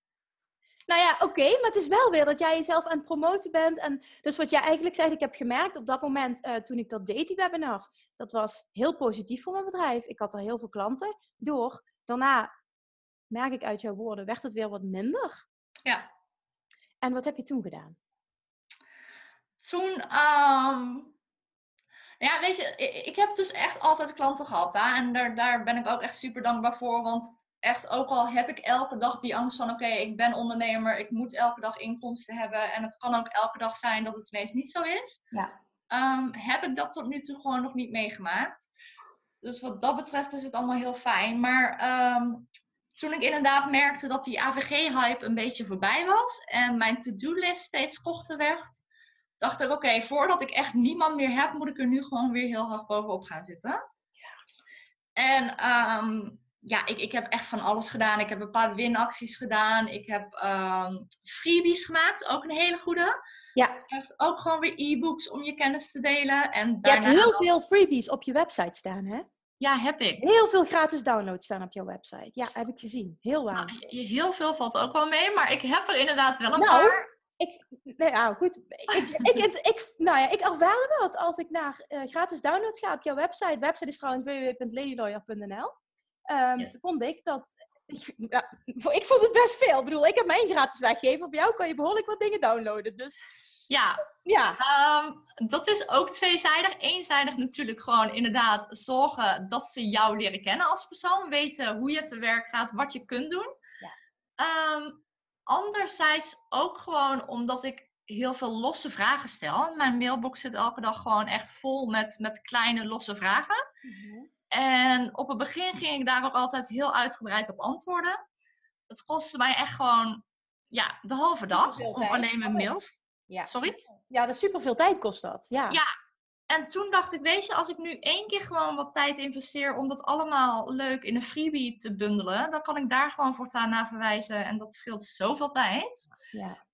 Nou ja, oké, maar het is wel weer dat jij jezelf aan het promoten bent. En dus wat jij eigenlijk zegt, ik heb gemerkt op dat moment uh, toen ik dat deed, die webinars, dat was heel positief voor mijn bedrijf. Ik had er heel veel klanten door. Daarna, merk ik uit jouw woorden, werd het weer wat minder. Ja. En wat heb je toen gedaan? Toen, um, ja, weet je, ik, heb dus echt altijd klanten gehad. Hè? En daar, daar ben ik ook echt super dankbaar voor. Want echt, ook al heb ik elke dag die angst van, oké, ik ben ondernemer, ik moet elke dag inkomsten hebben. En het kan ook elke dag zijn dat het meest niet zo is. Ja. Um, heb ik dat tot nu toe gewoon nog niet meegemaakt. Dus wat dat betreft is het allemaal heel fijn. Maar um, toen ik inderdaad merkte dat die AVG-hype een beetje voorbij was en mijn to-do-list steeds korter werd, dacht ik, oké, voordat ik echt niemand meer heb, moet ik er nu gewoon weer heel hard bovenop gaan zitten. Ja. En um, ja, ik, ik heb echt van alles gedaan. Ik heb een paar winacties gedaan. Ik heb um, freebies gemaakt, ook een hele goede. Ja. Echt ook gewoon weer e-books om je kennis te delen. En je hebt heel veel freebies op je website staan, hè? Ja, heb ik. Heel veel gratis downloads staan op jouw website. Ja, heb ik gezien. Heel waar. Nou, heel veel valt ook wel mee, maar ik heb er inderdaad wel een nou, paar ik, nou ja, goed. Ik, ik, ik, nou ja, ik ervaar dat als ik naar uh, gratis downloads ga op jouw website. Website is trouwens www.ladylawyer.nl. Um, Vond ik dat. Ik, ik vond het best veel. Ik bedoel, ik heb mijn gratis weggegeven. Op jou kan je behoorlijk wat dingen downloaden. Dus ja, ja. Um, dat is ook tweezijdig. Eenzijdig natuurlijk gewoon inderdaad zorgen dat ze jou leren kennen als persoon. Weten hoe je te werk gaat, wat je kunt doen. Ja. Um, anderzijds ook gewoon omdat ik heel veel losse vragen stel. Mijn mailbox zit elke dag gewoon echt vol met, met kleine losse vragen. Mhm. En op het begin ging ik daar ook altijd heel uitgebreid op antwoorden. Het kostte mij echt gewoon ja, de halve dag om alleen mijn mails. Ja. Sorry? Ja, dat superveel tijd kost dat. Ja. ja, en toen dacht ik, weet je, als ik nu één keer gewoon wat tijd investeer om dat allemaal leuk in een freebie te bundelen, dan kan ik daar gewoon voortaan naar verwijzen en dat scheelt zoveel tijd. Ja.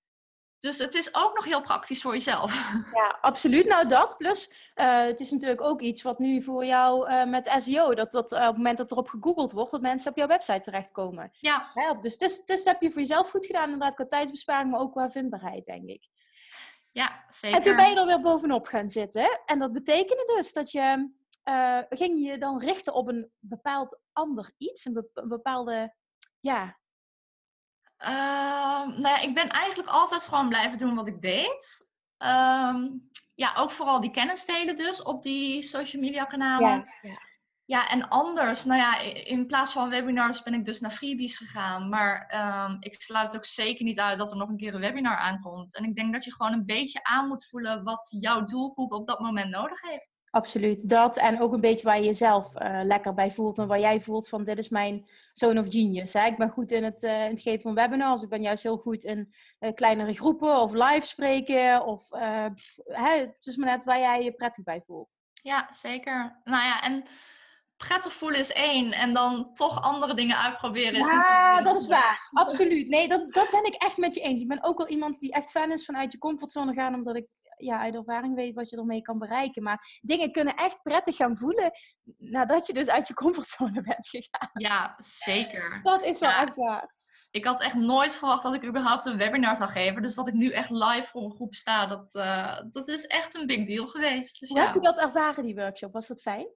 Dus het is ook nog heel praktisch voor jezelf. Ja, absoluut. Nou, dat. Plus, uh, het is natuurlijk ook iets wat nu voor jou uh, met SEO, dat, dat uh, op het moment dat erop gegoogeld wordt, dat mensen op jouw website terechtkomen. Ja. Help. Dus, dus, dus heb je voor jezelf goed gedaan, inderdaad, qua tijdsbesparing, maar ook qua vindbaarheid, denk ik. Ja, zeker. En toen ben je er weer bovenop gaan zitten. En dat betekende dus dat je, ging je dan richten op een bepaald ander iets, een, bepaalde, ja, Ehm, nou ja, ik ben eigenlijk altijd gewoon blijven doen wat ik deed. Ehm, ja, ook vooral die kennis delen dus op die social media kanalen. Ja, ja. Ja, en anders, nou ja, in plaats van webinars ben ik dus naar freebies gegaan. Maar um, ik sluit het ook zeker niet uit dat er nog een keer een webinar aankomt. En ik denk dat je gewoon een beetje aan moet voelen wat jouw doelgroep op dat moment nodig heeft. Absoluut, dat. En ook een beetje waar je jezelf uh, lekker bij voelt. En waar jij voelt van, dit is mijn zone of genius. Hè? Ik ben goed in het, uh, in het geven van webinars. Ik ben juist heel goed in uh, kleinere groepen of live spreken. Of, hè, het is maar net waar jij je prettig bij voelt. Ja, zeker. Nou ja, en prettig voelen is één. En dan toch andere dingen uitproberen is Ja, dat is waar. Absoluut. Nee, dat, dat ben ik echt met je eens. Ik ben ook wel iemand die echt fan is vanuit je comfortzone gaan. Omdat ik ja, uit ervaring weet wat je ermee kan bereiken. Maar dingen kunnen echt prettig gaan voelen nadat je dus uit je comfortzone bent gegaan. Ja, zeker. Dat is wel echt waar. Ik had echt nooit verwacht dat ik überhaupt een webinar zou geven. Dus dat ik nu echt live voor een groep sta, dat, uh, dat is echt een big deal geweest. Dus Hoe heb je dat ervaren, die workshop? Was dat fijn?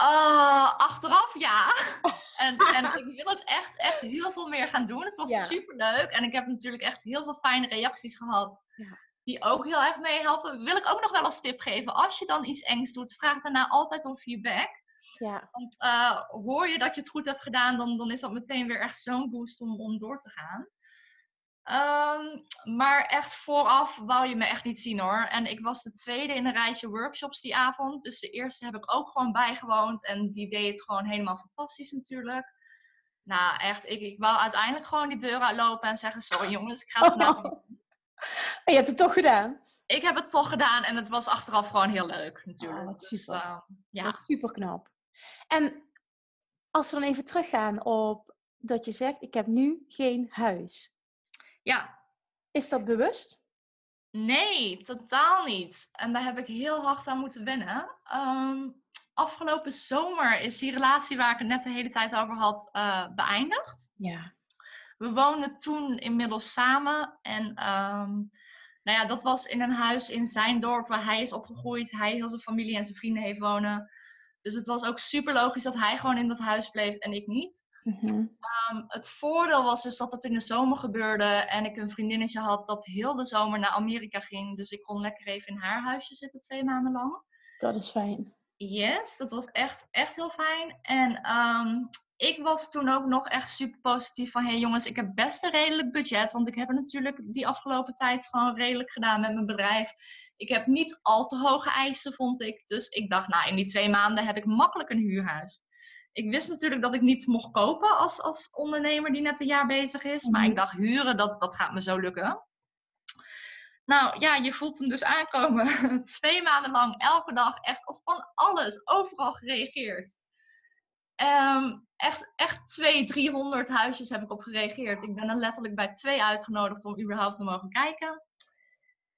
Uh, achteraf ja. en, en ik wil het echt, echt heel veel meer gaan doen. Het was ja. super leuk. En ik heb natuurlijk echt heel veel fijne reacties gehad. Ja die ook heel erg meehelpen. Wil ik ook nog wel als tip geven. Als je dan iets engs doet, vraag daarna altijd om feedback. Ja. Want uh, hoor je dat je het goed hebt gedaan, dan, dan is dat meteen weer echt zo'n boost om, om door te gaan. Um, maar echt vooraf wou je me echt niet zien hoor. En ik was de tweede in een rijtje workshops die avond. Dus de eerste heb ik ook gewoon bijgewoond. En die deed het gewoon helemaal fantastisch natuurlijk. Nou echt, ik, ik wou uiteindelijk gewoon die deur uitlopen en zeggen... Sorry jongens, ik ga het niet je hebt het toch gedaan? Ik heb het toch gedaan en het was achteraf gewoon heel leuk natuurlijk. Oh, wat dus, super. Uh, ja. Wat super knap. En als we dan even teruggaan op dat je zegt, ik heb nu geen huis. Ja. Is dat bewust? Nee, totaal niet. En daar heb ik heel hard aan moeten wennen. Um, afgelopen zomer is die relatie waar ik het net de hele tijd over had uh, beëindigd. Ja. We woonden toen inmiddels samen. En um, nou ja, dat was in een huis in zijn dorp waar hij is opgegroeid. Hij heel zijn familie en zijn vrienden heeft wonen. Dus het was ook super logisch dat hij gewoon in dat huis bleef en ik niet. Mm-hmm. Um, het voordeel was dus dat het in de zomer gebeurde en ik een vriendinnetje had dat heel de zomer naar Amerika ging. Dus ik kon lekker even in haar huisje zitten twee maanden lang. Dat is fijn. Yes, dat was echt, echt heel fijn. En um, ik was toen ook nog echt super positief van... hé hey jongens, ik heb best een redelijk budget. Want ik heb het natuurlijk die afgelopen tijd gewoon redelijk gedaan met mijn bedrijf. Ik heb niet al te hoge eisen, vond ik. Dus ik dacht, nou, in die twee maanden heb ik makkelijk een huurhuis. Ik wist natuurlijk dat ik niet mocht kopen als, als ondernemer die net een jaar bezig is. Maar ik dacht, huren, dat, dat gaat me zo lukken. Nou ja, je voelt hem dus aankomen. Twee maanden lang, elke dag, echt van alles, overal gereageerd. Um, echt, echt twee, 300 huisjes heb ik op gereageerd. Ik ben er letterlijk bij twee uitgenodigd om überhaupt te mogen kijken.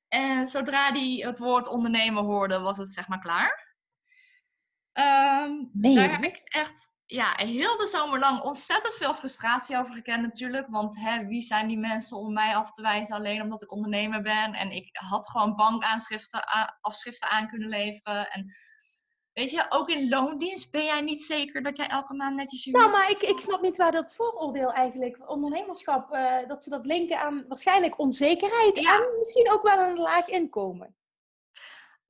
En zodra die het woord ondernemen hoorde, was het zeg maar klaar. Um, daar heb ik echt ja, heel de zomer lang ontzettend veel frustratie over gekend natuurlijk. Want hè, wie zijn die mensen om mij af te wijzen alleen omdat ik ondernemer ben? En ik had gewoon bankaanschriften afschriften aan kunnen leveren. En weet je, ook in loondienst ben jij niet zeker dat jij elke maand netjes je... Nou, maar ik, ik snap niet waar dat vooroordeel eigenlijk, ondernemerschap, uh, dat ze dat linken aan waarschijnlijk onzekerheid en misschien ook wel een laag inkomen.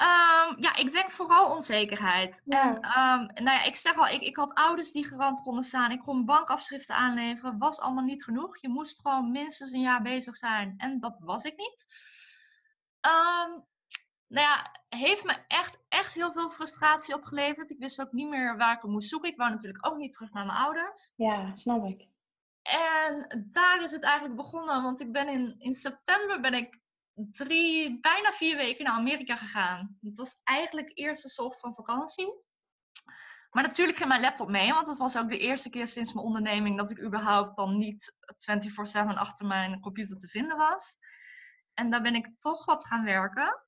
Um, ja, ik denk vooral onzekerheid. Ja. En um, nou ja, ik zeg al, ik, ik had ouders die garant konden staan. Ik kon bankafschriften aanleveren. Was allemaal niet genoeg. Je moest gewoon minstens een jaar bezig zijn. En dat was ik niet. Um, nou ja, heeft me echt, echt heel veel frustratie opgeleverd. Ik wist ook niet meer waar ik hem moest zoeken. Ik wou natuurlijk ook niet terug naar mijn ouders. Ja, snap ik. En daar is het eigenlijk begonnen, want ik ben in, in september ben ik drie, bijna vier weken naar Amerika gegaan. Het was eigenlijk eerst een soort van vakantie. Maar natuurlijk ging mijn laptop mee, want het was ook de eerste keer sinds mijn onderneming dat ik überhaupt dan niet 24/7 achter mijn computer te vinden was. En daar ben ik toch wat gaan werken.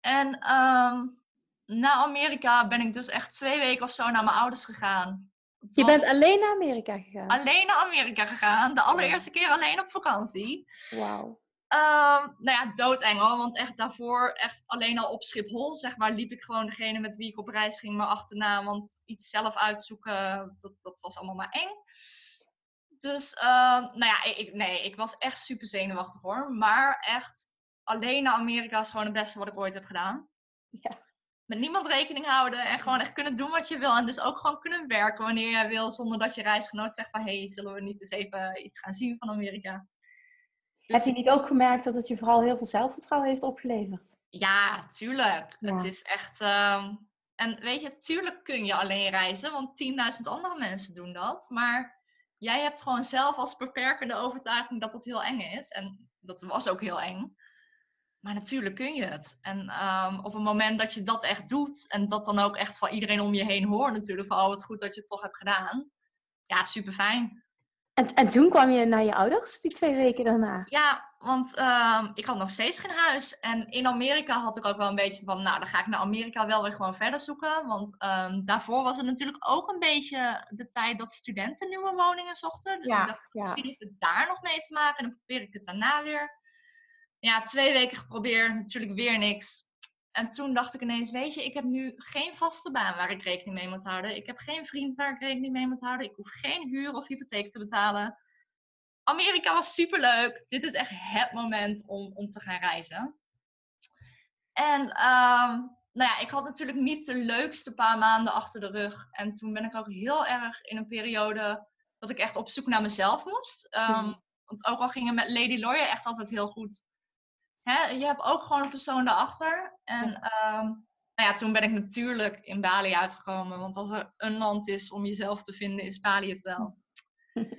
En um, na Amerika ben ik dus echt twee weken of zo naar mijn ouders gegaan. Je bent alleen naar Amerika gegaan? Alleen naar Amerika gegaan. De allereerste keer alleen op vakantie. Wauw. Um, nou ja, doodengel. Want echt daarvoor, echt alleen al op Schiphol, zeg maar, liep ik gewoon degene met wie ik op reis ging maar achterna. Want iets zelf uitzoeken, dat, dat was allemaal maar eng. Dus, uh, nou ja, ik, nee, ik was echt super zenuwachtig hoor. Maar echt, alleen naar Amerika is gewoon het beste wat ik ooit heb gedaan. Ja. Met niemand rekening houden en gewoon echt kunnen doen wat je wil. En dus ook gewoon kunnen werken wanneer jij wil, zonder dat je reisgenoot zegt van... hé, hey, zullen we niet eens even iets gaan zien van Amerika? Heb je niet ook gemerkt dat het je vooral heel veel zelfvertrouwen heeft opgeleverd? Ja, tuurlijk. Het is echt... Um... En weet je, tuurlijk kun je alleen reizen, want 10.000 andere mensen doen dat. Maar jij hebt gewoon zelf als beperkende overtuiging dat het heel eng is. En dat was ook heel eng. Maar natuurlijk kun je het. En um, op het moment dat je dat echt doet, en dat dan ook echt van iedereen om je heen hoort natuurlijk, van oh wat goed dat je het toch hebt gedaan. Ja, super fijn. En, en toen kwam je naar je ouders, die twee weken daarna? Ja, want um, ik had nog steeds geen huis. En in Amerika had ik ook wel een beetje van, nou dan ga ik naar Amerika wel weer gewoon verder zoeken. Want um, daarvoor was het natuurlijk ook een beetje de tijd dat studenten nieuwe woningen zochten. Dus ja, ik dacht, misschien heeft het daar nog mee te maken. En dan probeer ik het daarna weer ja, twee weken geprobeerd, natuurlijk weer niks. En toen dacht ik ineens, weet je, ik heb nu geen vaste baan waar ik rekening mee moet houden. Ik heb geen vriend waar ik rekening mee moet houden. Ik hoef geen huur of hypotheek te betalen. Amerika was superleuk. Dit is echt het moment om, om te gaan reizen. En um, nou ja, ik had natuurlijk niet de leukste paar maanden achter de rug. En toen ben ik ook heel erg in een periode dat ik echt op zoek naar mezelf moest. Um, Want ook al gingen met Lady Lawyer echt altijd heel goed hè, je hebt ook gewoon een persoon daarachter. En ja. Um, nou ja, toen ben ik natuurlijk in Bali uitgekomen. Want als er een land is om jezelf te vinden, is Bali het wel.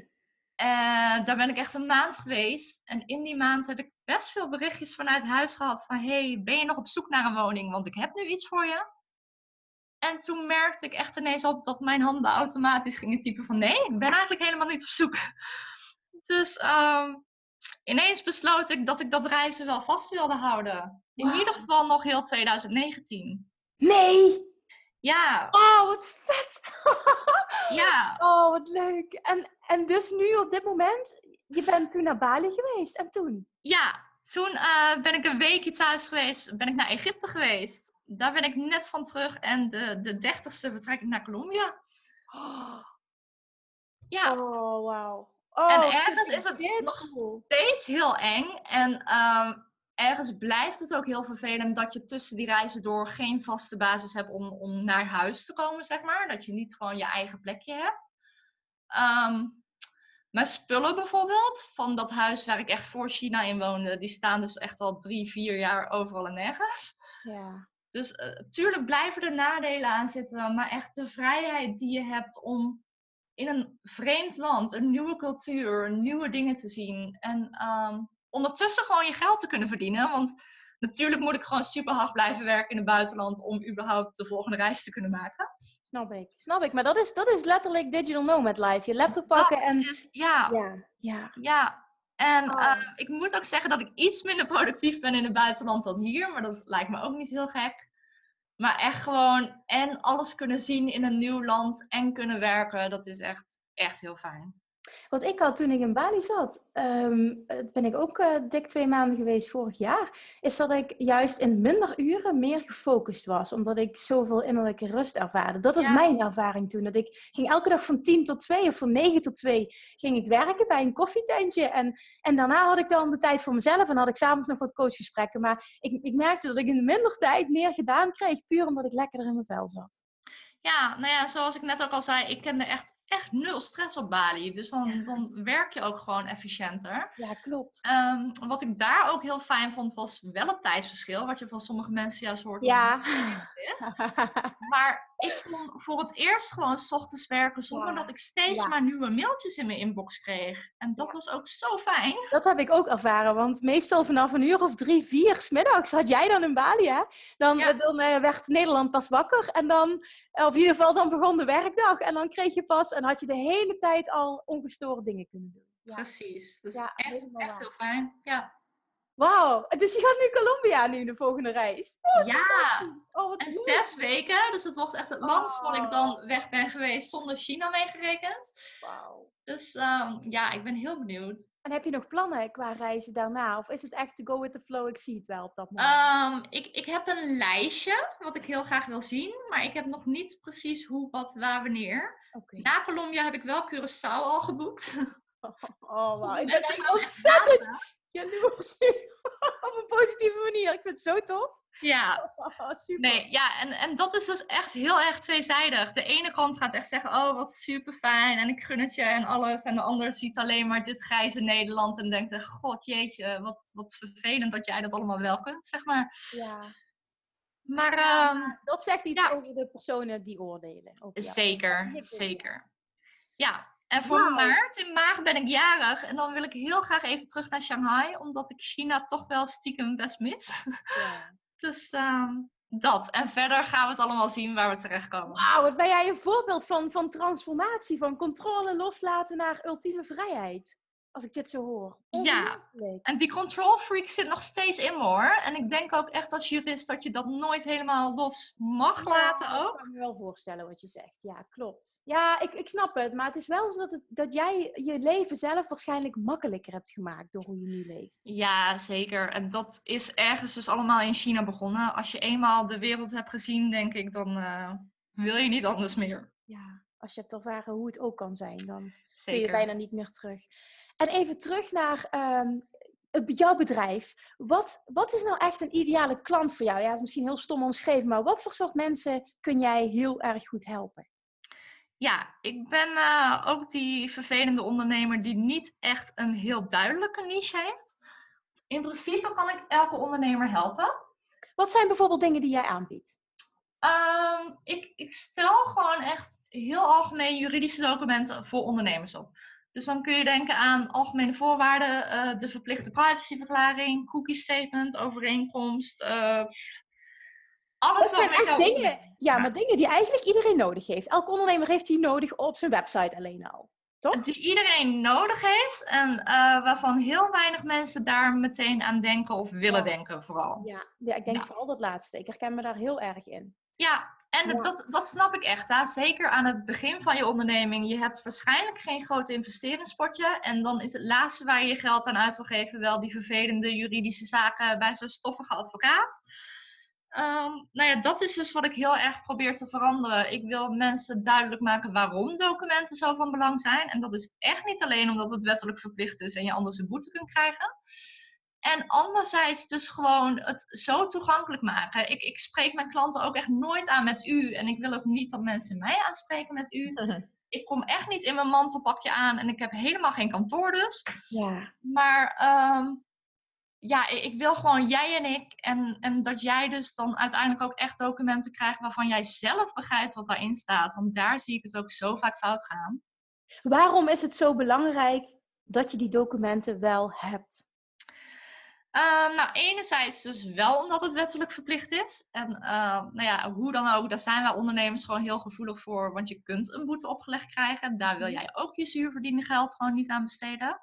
en daar ben ik echt een maand geweest. En in die maand heb ik best veel berichtjes vanuit huis gehad. Van, hey, ben je nog op zoek naar een woning? Want ik heb nu iets voor je. En toen merkte ik echt ineens op dat mijn handen automatisch gingen typen van... Nee, ik ben eigenlijk helemaal niet op zoek. Dus um, ineens besloot ik dat ik dat reizen wel vast wilde houden. In ieder geval nog heel 2019. Nee! Ja. Oh, wat vet! ja. Oh, wat leuk. En, en dus nu op dit moment, je bent toen naar Bali geweest en toen? Ja, toen uh, ben ik een weekje thuis geweest, ben ik naar Egypte geweest. Daar ben ik net van terug en de, de dertigste vertrek ik naar Colombia. Oh. Ja. Oh, wauw. Oh, en ergens is het nog steeds heel eng. En um, ergens blijft het ook heel vervelend dat je tussen die reizen door geen vaste basis hebt om, om naar huis te komen, zeg maar. Dat je niet gewoon je eigen plekje hebt. Um, mijn spullen bijvoorbeeld, van dat huis waar ik echt voor China in woonde, die staan dus echt al drie, vier jaar overal en nergens. Ja. Dus uh, tuurlijk blijven er nadelen aan zitten, maar echt de vrijheid die je hebt om in een vreemd land, een nieuwe cultuur, nieuwe dingen te zien. En um, ondertussen gewoon je geld te kunnen verdienen. Want natuurlijk moet ik gewoon super hard blijven werken in het buitenland om überhaupt de volgende reis te kunnen maken. Snap ik, snap ik. Maar dat is, dat is letterlijk digital nomad life. Je laptop pakken en... Is, ja. ja. Ja. Ja. En oh. uh, ik moet ook zeggen dat ik iets minder productief ben in het buitenland dan hier. Maar dat lijkt me ook niet heel gek. Maar echt gewoon en alles kunnen zien in een nieuw land en kunnen werken, dat is echt, echt heel fijn. Wat ik had toen ik in Bali zat, um, ben ik ook uh, dik twee maanden geweest vorig jaar, is dat ik juist in minder uren meer gefocust was, omdat ik zoveel innerlijke rust ervaarde. Dat was ja. mijn ervaring toen. Dat ik ging elke dag van 10 tot 2 of van 9 tot 2 ging ik werken bij een koffietentje. En, en daarna had ik dan de tijd voor mezelf en had ik s'avonds nog wat coachgesprekken. Maar ik, ik merkte dat ik in minder tijd meer gedaan kreeg, puur omdat ik lekkerder in mijn vel zat. Ja, nou ja, zoals ik net ook al zei, ik kende echt echt nul stress op Bali. Dus dan, dan werk je ook gewoon efficiënter. Ja, klopt. Ehm, wat ik daar ook heel fijn vond, was wel het tijdsverschil. Wat je van sommige mensen juist hoort. Ja. Is. Maar ik kon voor het eerst gewoon s ochtends werken zonder dat ik steeds maar nieuwe mailtjes in mijn inbox kreeg. En dat was ook zo fijn. Dat heb ik ook ervaren, want meestal vanaf een uur of drie, vier s middags had jij dan in Bali, hè? Dan, dan uh, werd Nederland pas wakker en dan, of in ieder geval dan begon de werkdag. En dan kreeg je pas, en had je de hele tijd al ongestoorde dingen kunnen doen. Precies, dat is echt, echt heel fijn. Ja. Wauw, dus je gaat nu Colombia nu de volgende reis. Oh, ja, oh, en zes weken. Dus het wordt echt het langst wat ik dan weg ben geweest zonder China meegerekend. Wauw. Dus um, ja, ik ben heel benieuwd. En heb je nog plannen qua reizen daarna? Of is het echt to go with the flow? Ik zie het wel op dat moment. Um, ik, ik heb een lijstje wat ik heel graag wil zien. Maar ik heb nog niet precies hoe, wat, waar, wanneer. Okay. Na Colombia heb ik wel Curaçao al geboekt. Oh, oh wow. Ik ben echt ontzettend jaloers. Op een positieve manier. Ik vind het zo tof. Ja. Oh, super. Nee, ja, en, en dat is dus echt heel erg tweezijdig. De ene kant gaat echt zeggen, oh, wat super fijn en ik gun het je en alles. En de ander ziet alleen maar dit grijze Nederland en denkt, god jeetje, wat, wat vervelend dat jij dat allemaal wel kunt, zeg maar. Ja. Maar ehm, dat zegt iets over de personen die oordelen. zeker, zeker. Ja, en voor maart, in maart, ben ik jarig. En dan wil ik heel graag even terug naar Shanghai. Omdat ik China toch wel stiekem best mis. Dus uh, dat. En verder gaan we het allemaal zien waar we terechtkomen. Wauw, wat ben jij een voorbeeld van, van transformatie. Van controle loslaten naar ultieme vrijheid. Als ik dit zo hoor. Ja, en die control freak zit nog steeds in me hoor. En ik denk ook echt als jurist dat je dat nooit helemaal los mag laten ook. Ik kan me wel voorstellen wat je zegt. Ja, klopt. Ja, ik, ik snap het. Maar het is wel zo dat, het, dat jij je leven zelf waarschijnlijk makkelijker hebt gemaakt door hoe je nu leeft. Ja, zeker. En dat is ergens dus allemaal in China begonnen. Als je eenmaal de wereld hebt gezien, denk ik, dan uh, wil je niet anders meer. Ja, als je hebt ervaren hoe het ook kan zijn, dan Zeker. kun je bijna niet meer terug. En even terug naar um, jouw bedrijf. Wat, wat is nou echt een ideale klant voor jou? Ja, dat is misschien heel stom omschreven, maar wat voor soort mensen kun jij heel erg goed helpen? Ja, ik ben uh, ook die vervelende ondernemer die niet echt een heel duidelijke niche heeft. In principe kan ik elke ondernemer helpen. Wat zijn bijvoorbeeld dingen die jij aanbiedt? Um, ik, ik stel gewoon echt heel algemeen juridische documenten voor ondernemers op. Dus dan kun je denken aan algemene voorwaarden, uh, de verplichte privacyverklaring, cookie statement, overeenkomst. Uh, alles dat zijn echt dingen, ja, maar dingen die eigenlijk iedereen nodig heeft. Elke ondernemer heeft die nodig op zijn website alleen al. Toch? Die iedereen nodig heeft en uh, waarvan heel weinig mensen daar meteen aan denken of willen denken vooral. Ja, ja ik denk vooral dat laatste. Ik herken me daar heel erg in. Ja, en dat, dat snap ik echt. Hè? Zeker aan het begin van je onderneming. Je hebt waarschijnlijk geen groot investeringspotje. En dan is het laatste waar je je geld aan uit wil geven wel die vervelende juridische zaken bij zo'n stoffige advocaat. Um, nou ja, dat is dus wat ik heel erg probeer te veranderen. Ik wil mensen duidelijk maken waarom documenten zo van belang zijn. En dat is echt niet alleen omdat het wettelijk verplicht is en je anders een boete kunt krijgen. En anderzijds dus gewoon het zo toegankelijk maken. Ik, ik spreek mijn klanten ook echt nooit aan met u. En ik wil ook niet dat mensen mij aanspreken met u. Ik kom echt niet in mijn mantelpakje aan en ik heb helemaal geen kantoor dus. Ja. Maar ehm, ja, ik wil gewoon jij en ik. En, en dat jij dus dan uiteindelijk ook echt documenten krijgt waarvan jij zelf begrijpt wat daarin staat. Want daar zie ik het ook zo vaak fout gaan. Waarom is het zo belangrijk dat je die documenten wel hebt? Um, nou, enerzijds dus wel omdat het wettelijk verplicht is. En uh, nou ja, hoe dan ook, daar zijn wij ondernemers gewoon heel gevoelig voor. Want je kunt een boete opgelegd krijgen. Daar wil mhm. jij ook je zuurverdiende geld gewoon niet aan besteden.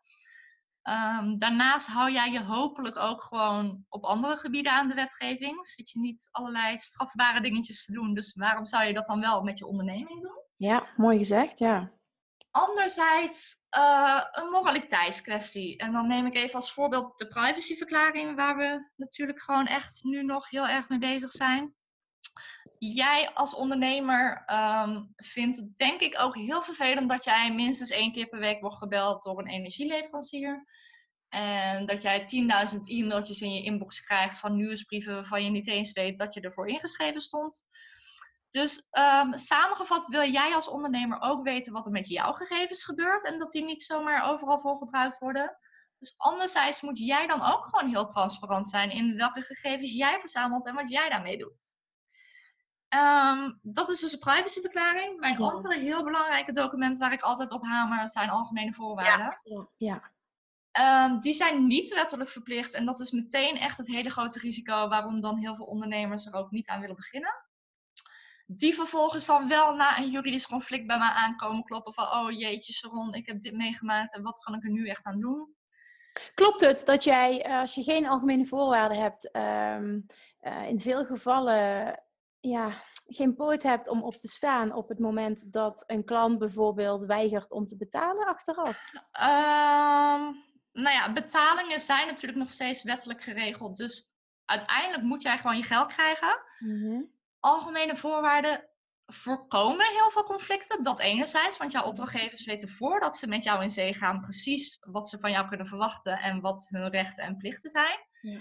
Um, daarnaast hou jij je hopelijk ook gewoon op andere gebieden aan de wetgeving. Zit je niet allerlei strafbare dingetjes te doen. Dus waarom zou je dat dan wel met je onderneming doen? Ja, mooi gezegd, ja. Anderzijds uh, een moraliteitskwestie. En dan neem ik even als voorbeeld de privacyverklaring, waar we natuurlijk gewoon echt nu nog heel erg mee bezig zijn. Jij als ondernemer um, vindt het denk ik ook heel vervelend dat jij minstens één keer per week wordt gebeld door een energieleverancier. En dat jij 10.000 e-mailtjes in je inbox krijgt van nieuwsbrieven waarvan je niet eens weet dat je ervoor ingeschreven stond. Dus um, samengevat wil jij als ondernemer ook weten wat er met jouw gegevens gebeurt en dat die niet zomaar overal voor gebruikt worden. Dus anderzijds moet jij dan ook gewoon heel transparant zijn in welke gegevens jij verzamelt en wat jij daarmee doet. Um, dat is dus een privacyverklaring. Mijn andere heel belangrijke document waar ik altijd op hamer zijn algemene voorwaarden. Ja. ja. Um, die zijn niet wettelijk verplicht en dat is meteen echt het hele grote risico waarom dan heel veel ondernemers er ook niet aan willen beginnen. Die vervolgens dan wel na een juridisch conflict bij mij aankomen kloppen van oh jeetje Sharon, ik heb dit meegemaakt en wat kan ik er nu echt aan doen? Klopt het dat jij, eh, als je geen algemene voorwaarden hebt, um, uh, in veel gevallen ja, geen poot hebt om op te staan op het moment dat een klant bijvoorbeeld weigert om te betalen achteraf? Um, nou ja, betalingen zijn natuurlijk nog steeds wettelijk geregeld. Dus uiteindelijk moet jij gewoon je geld krijgen. Mm Algemene voorwaarden voorkomen heel veel conflicten. Dat enerzijds, want jouw opdrachtgevers weten voordat ze met jou in zee gaan precies wat ze van jou kunnen verwachten en wat hun rechten en plichten zijn. Ja.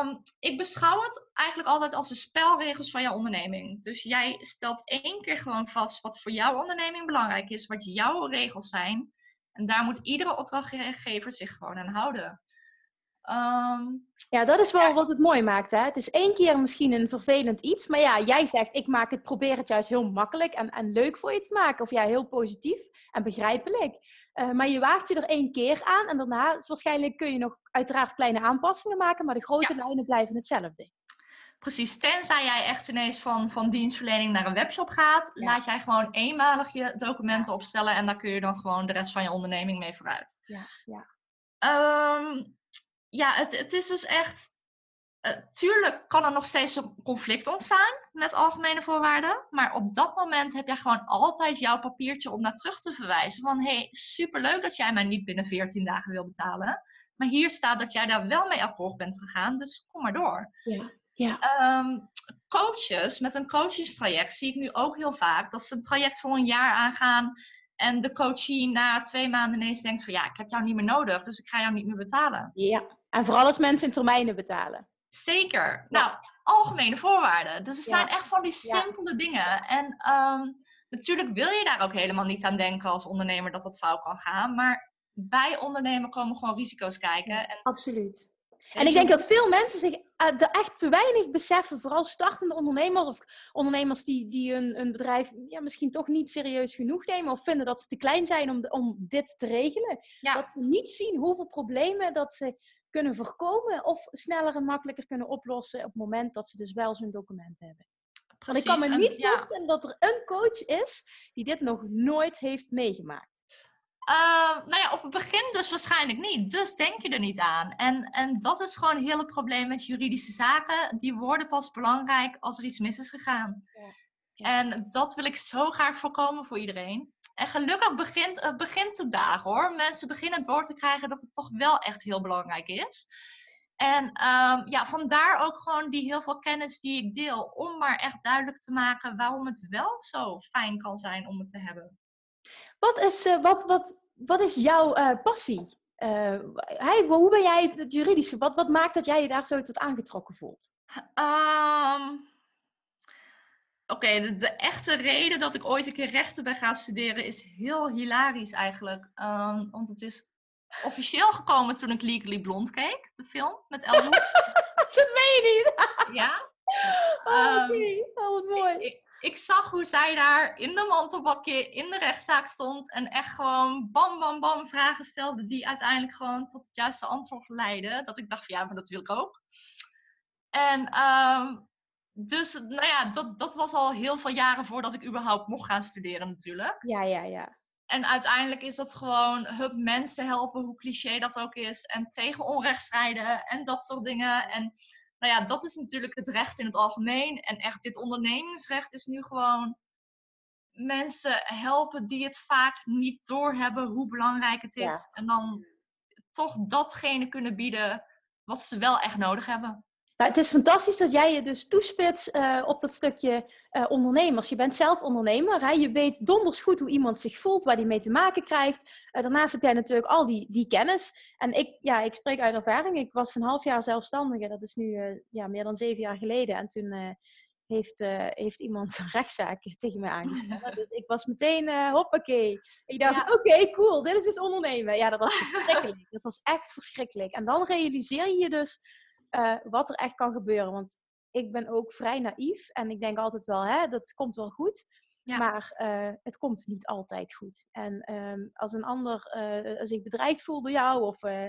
Um, ik beschouw het eigenlijk altijd als de spelregels van jouw onderneming. Dus jij stelt één keer gewoon vast wat voor jouw onderneming belangrijk is, wat jouw regels zijn. En daar moet iedere opdrachtgever zich gewoon aan houden. Um, ja, dat is wel wat het mooi maakt. Hè? Het is één keer misschien een vervelend iets. Maar ja, jij zegt, ik maak het, probeer het juist heel makkelijk en, en leuk voor je te maken. Of ja, heel positief en begrijpelijk. Uh, maar je waagt je er één keer aan. En daarna, waarschijnlijk kun je nog uiteraard kleine aanpassingen maken. Maar de grote lijnen blijven hetzelfde. Precies, tenzij jij echt ineens van, van dienstverlening naar een webshop gaat, laat jij gewoon eenmalig je documenten opstellen en daar kun je dan gewoon de rest van je onderneming mee vooruit. Ja, ja. Um, ja, het, het is dus echt. Uh, tuurlijk kan er nog steeds een conflict ontstaan met algemene voorwaarden. Maar op dat moment heb jij gewoon altijd jouw papiertje om naar terug te verwijzen. Van hé, hey, superleuk dat jij mij niet binnen 14 dagen wil betalen. Maar hier staat dat jij daar wel mee akkoord bent gegaan, dus kom maar door. Ja. Ja. Um, coaches met een coachingstraject zie ik nu ook heel vaak dat ze een traject voor een jaar aangaan en de coachie na twee maanden ineens denkt van ja, ik heb jou niet meer nodig, dus ik ga jou niet meer betalen. Ja, en vooral als mensen in termijnen betalen. Zeker. Nou, algemene voorwaarden. Dus het zijn echt van die simpele dingen. En ehm, natuurlijk wil je daar ook helemaal niet aan denken als ondernemer dat dat fout kan gaan. Maar bij ondernemen komen gewoon risico's kijken. En Absoluut. En ik denk dat veel mensen zich uh, er echt te weinig beseffen, vooral startende ondernemers of ondernemers die, die hun, hun bedrijf ja, misschien toch niet serieus genoeg nemen of vinden dat ze te klein zijn om, om dit te regelen. Dat ze niet zien hoeveel problemen dat ze kunnen voorkomen of sneller en makkelijker kunnen oplossen op het moment dat ze dus wel zo'n document hebben. Want ik kan me niet voorstellen dat er een coach is die dit nog nooit heeft meegemaakt. Uh, nou ja, op het begin dus waarschijnlijk niet. Dus denk je er niet aan. En, en dat is gewoon een hele probleem met juridische zaken. Die worden pas belangrijk als er iets mis is gegaan. Ja, ja. En dat wil ik zo graag voorkomen voor iedereen. En gelukkig begint, uh, begint de dag hoor. Mensen beginnen door te krijgen dat het toch wel echt heel belangrijk is. En um, ja, vandaar ook gewoon die heel veel kennis die ik deel. Om maar echt duidelijk te maken waarom het wel zo fijn kan zijn om het te hebben. Wat is, uh, wat, wat, wat is jouw uh, passie? Uh, hey, hoe ben jij het juridische? Wat, wat maakt dat jij je daar zo tot aangetrokken voelt? Um, Oké, okay, de, de, echte reden dat ik ooit een keer rechten ben gaan studeren is heel hilarisch eigenlijk. Um, want het is officieel gekomen toen ik Legally Blonde keek, de film met Elmo. dat meen je niet! ja, Oh, um, oh mooi. Ik, ik, zag hoe zij daar in de mantelbakje in de rechtszaak stond en echt gewoon bam, bam, bam vragen stelde die uiteindelijk gewoon tot het juiste antwoord leidden. Dat ik dacht van ja, maar dat wil ik ook. En um, dus nou ja, dat, dat was al heel veel jaren voordat ik überhaupt mocht gaan studeren natuurlijk. Ja, ja, ja. En uiteindelijk is dat gewoon hup mensen helpen, hoe cliché dat ook is. En tegen onrecht strijden en dat soort dingen. En nou ja, dat is natuurlijk het recht in het algemeen. En echt dit ondernemingsrecht is nu gewoon mensen helpen die het vaak niet doorhebben hoe belangrijk het is. En dan toch datgene kunnen bieden wat ze wel echt nodig hebben. Nou, het is fantastisch dat jij je dus toespitst uh, op dat stukje uh, ondernemers. Je bent zelf ondernemer. Hè? Je weet donders goed hoe iemand zich voelt, waar die mee te maken krijgt. Uh, daarnaast heb jij natuurlijk al die, die kennis. En ik, ja, ik spreek uit ervaring. Ik was een half jaar zelfstandige. Dat is nu ja, meer dan zeven jaar geleden. En toen heeft, heeft iemand een rechtszaak tegen mij aangespannen. dus ik was meteen, hoppakee. Ik dacht, oké, cool, dit is dus ondernemen. Ja, dat was verschrikkelijk. dat was echt verschrikkelijk. En dan realiseer je je dus uh, wat er echt kan gebeuren. Want ik ben ook vrij naïef en ik denk altijd wel, hè, dat komt wel goed. Maar uh, het komt niet altijd goed. En um, als een ander uh, zich bedreigd voelt door jou, of uh,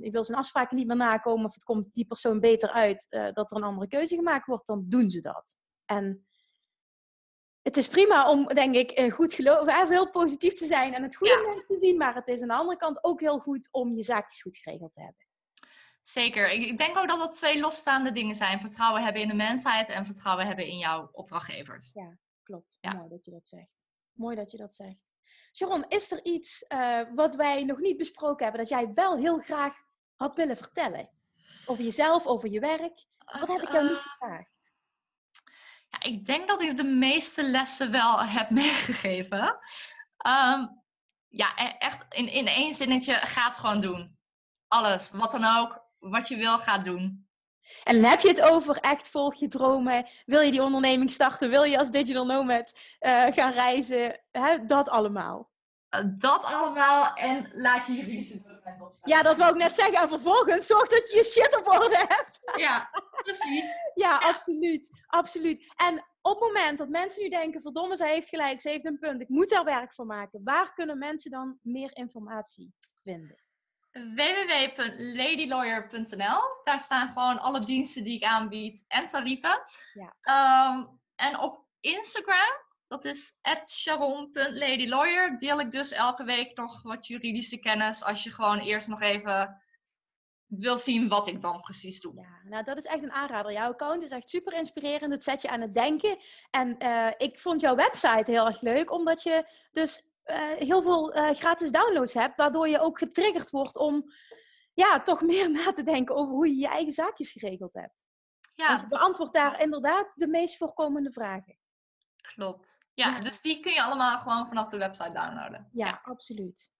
je wil zijn afspraken niet meer nakomen, of het komt die persoon beter uit dat er een andere keuze gemaakt wordt, dan doen ze dat. En het is prima om, denk ik, goed geloof, heel positief te zijn en het goede ja. mens te zien, maar het is aan de andere kant ook heel goed om je zaakjes goed geregeld te hebben. Zeker. Ik, ik denk ook dat dat twee losstaande dingen zijn. Vertrouwen hebben in de mensheid en vertrouwen hebben in jouw opdrachtgevers. Ja, klopt. Ja. Mooi dat je dat zegt. Mooi dat je dat zegt. Sharon, is er iets uh, wat wij nog niet besproken hebben dat jij wel heel graag had willen vertellen? Over jezelf, over je werk? Wat heb ik jou niet eh, gevraagd? Ja, ik denk dat ik de meeste lessen wel heb meegegeven. Um, ja, e-, echt in, in één zinnetje, ga het gewoon doen. Alles, wat dan ook, wat je wil, ga doen. En dan heb je het over echt volg je dromen. Wil je die onderneming starten? Wil je als digital nomad uh, gaan reizen? Hè? Dat allemaal. Uh, dat allemaal en laat je juridische document opstaan. Ja, dat wou ik net zeggen. En vervolgens zorg dat je je shit op orde hebt. Ja, precies. ja, ja, absoluut. Absoluut. En op het moment dat mensen nu denken, verdomme, zij heeft gelijk, ze heeft een punt, ik moet daar werk van maken. Waar kunnen mensen dan meer informatie vinden? www.ladylawyer.nl. Daar staan gewoon alle diensten die ik aanbied en tarieven. Ja. Um, en op Instagram, dat is sharon.ladylawyer, deel ik dus elke week nog wat juridische kennis. Als je gewoon eerst nog even wil zien wat ik dan precies doe. Ja, nou dat is echt een aanrader. Jouw account is echt super inspirerend. Het zet je aan het denken. En uh, ik vond jouw website heel erg leuk, omdat je dus heel veel uh, gratis downloads hebt, waardoor je ook getriggerd wordt om ja, toch meer na te denken over hoe je je eigen zaakjes geregeld hebt. Ja. Want je beantwoordt daar inderdaad de meest voorkomende vragen. Klopt. Ja, dus die kun je allemaal gewoon vanaf de website downloaden. Ja, ja, absoluut.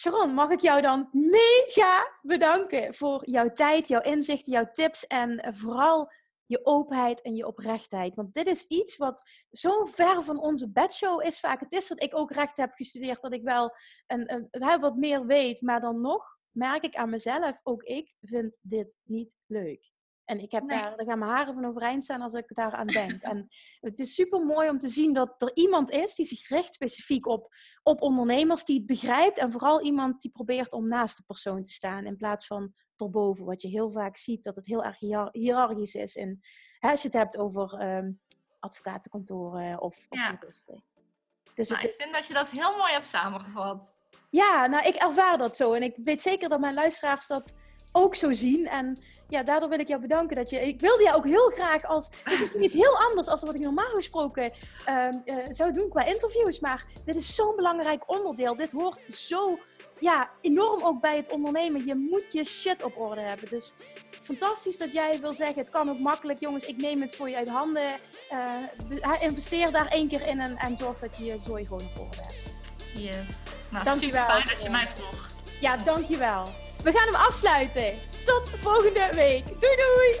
Sharon, mag ik jou dan mega bedanken voor jouw tijd, jouw inzichten, jouw tips en vooral je openheid en je oprechtheid. Want dit is iets wat zo ver van onze bedshow is vaak. Het is dat ik ook recht heb gestudeerd, dat ik wel een, een, wat meer weet. Maar dan nog merk ik aan mezelf, ook ik vind dit niet leuk. En ik heb daar, daar gaan mijn haren van overeind staan als ik daaraan denk. En het is super mooi om te zien dat er iemand is die zich richt specifiek op, op ondernemers, die het begrijpt. En vooral iemand die probeert om naast de persoon te staan in plaats van erboven. Wat je heel vaak ziet, dat het heel erg hiërarchisch is. En hè, als je het hebt over um, advocatenkantoren of, of ja. Dus nou, ik vind dat je dat heel mooi hebt samengevat. Ja, nou ik ervaar dat zo. En ik weet zeker dat mijn luisteraars dat ook zo zien. En ja, daardoor wil ik jou bedanken dat je. Ik wilde jou ook heel graag als. Dit is misschien iets heel anders als wat ik normaal gesproken uh, uh, zou doen qua interviews. Maar dit is zo'n belangrijk onderdeel. Dit hoort zo ja, enorm ook bij het ondernemen. Je moet je shit op orde hebben. Dus fantastisch dat jij wil zeggen: het kan ook makkelijk, jongens. Ik neem het voor je uit handen. Uh, investeer daar één keer in en, en zorg dat je je zooi gewoon op orde hebt. Yes. Nou, dankjewel. super fijn dat je mij vroeg. Ja, dankjewel. We gaan hem afsluiten. Tot volgende week. Doei doei!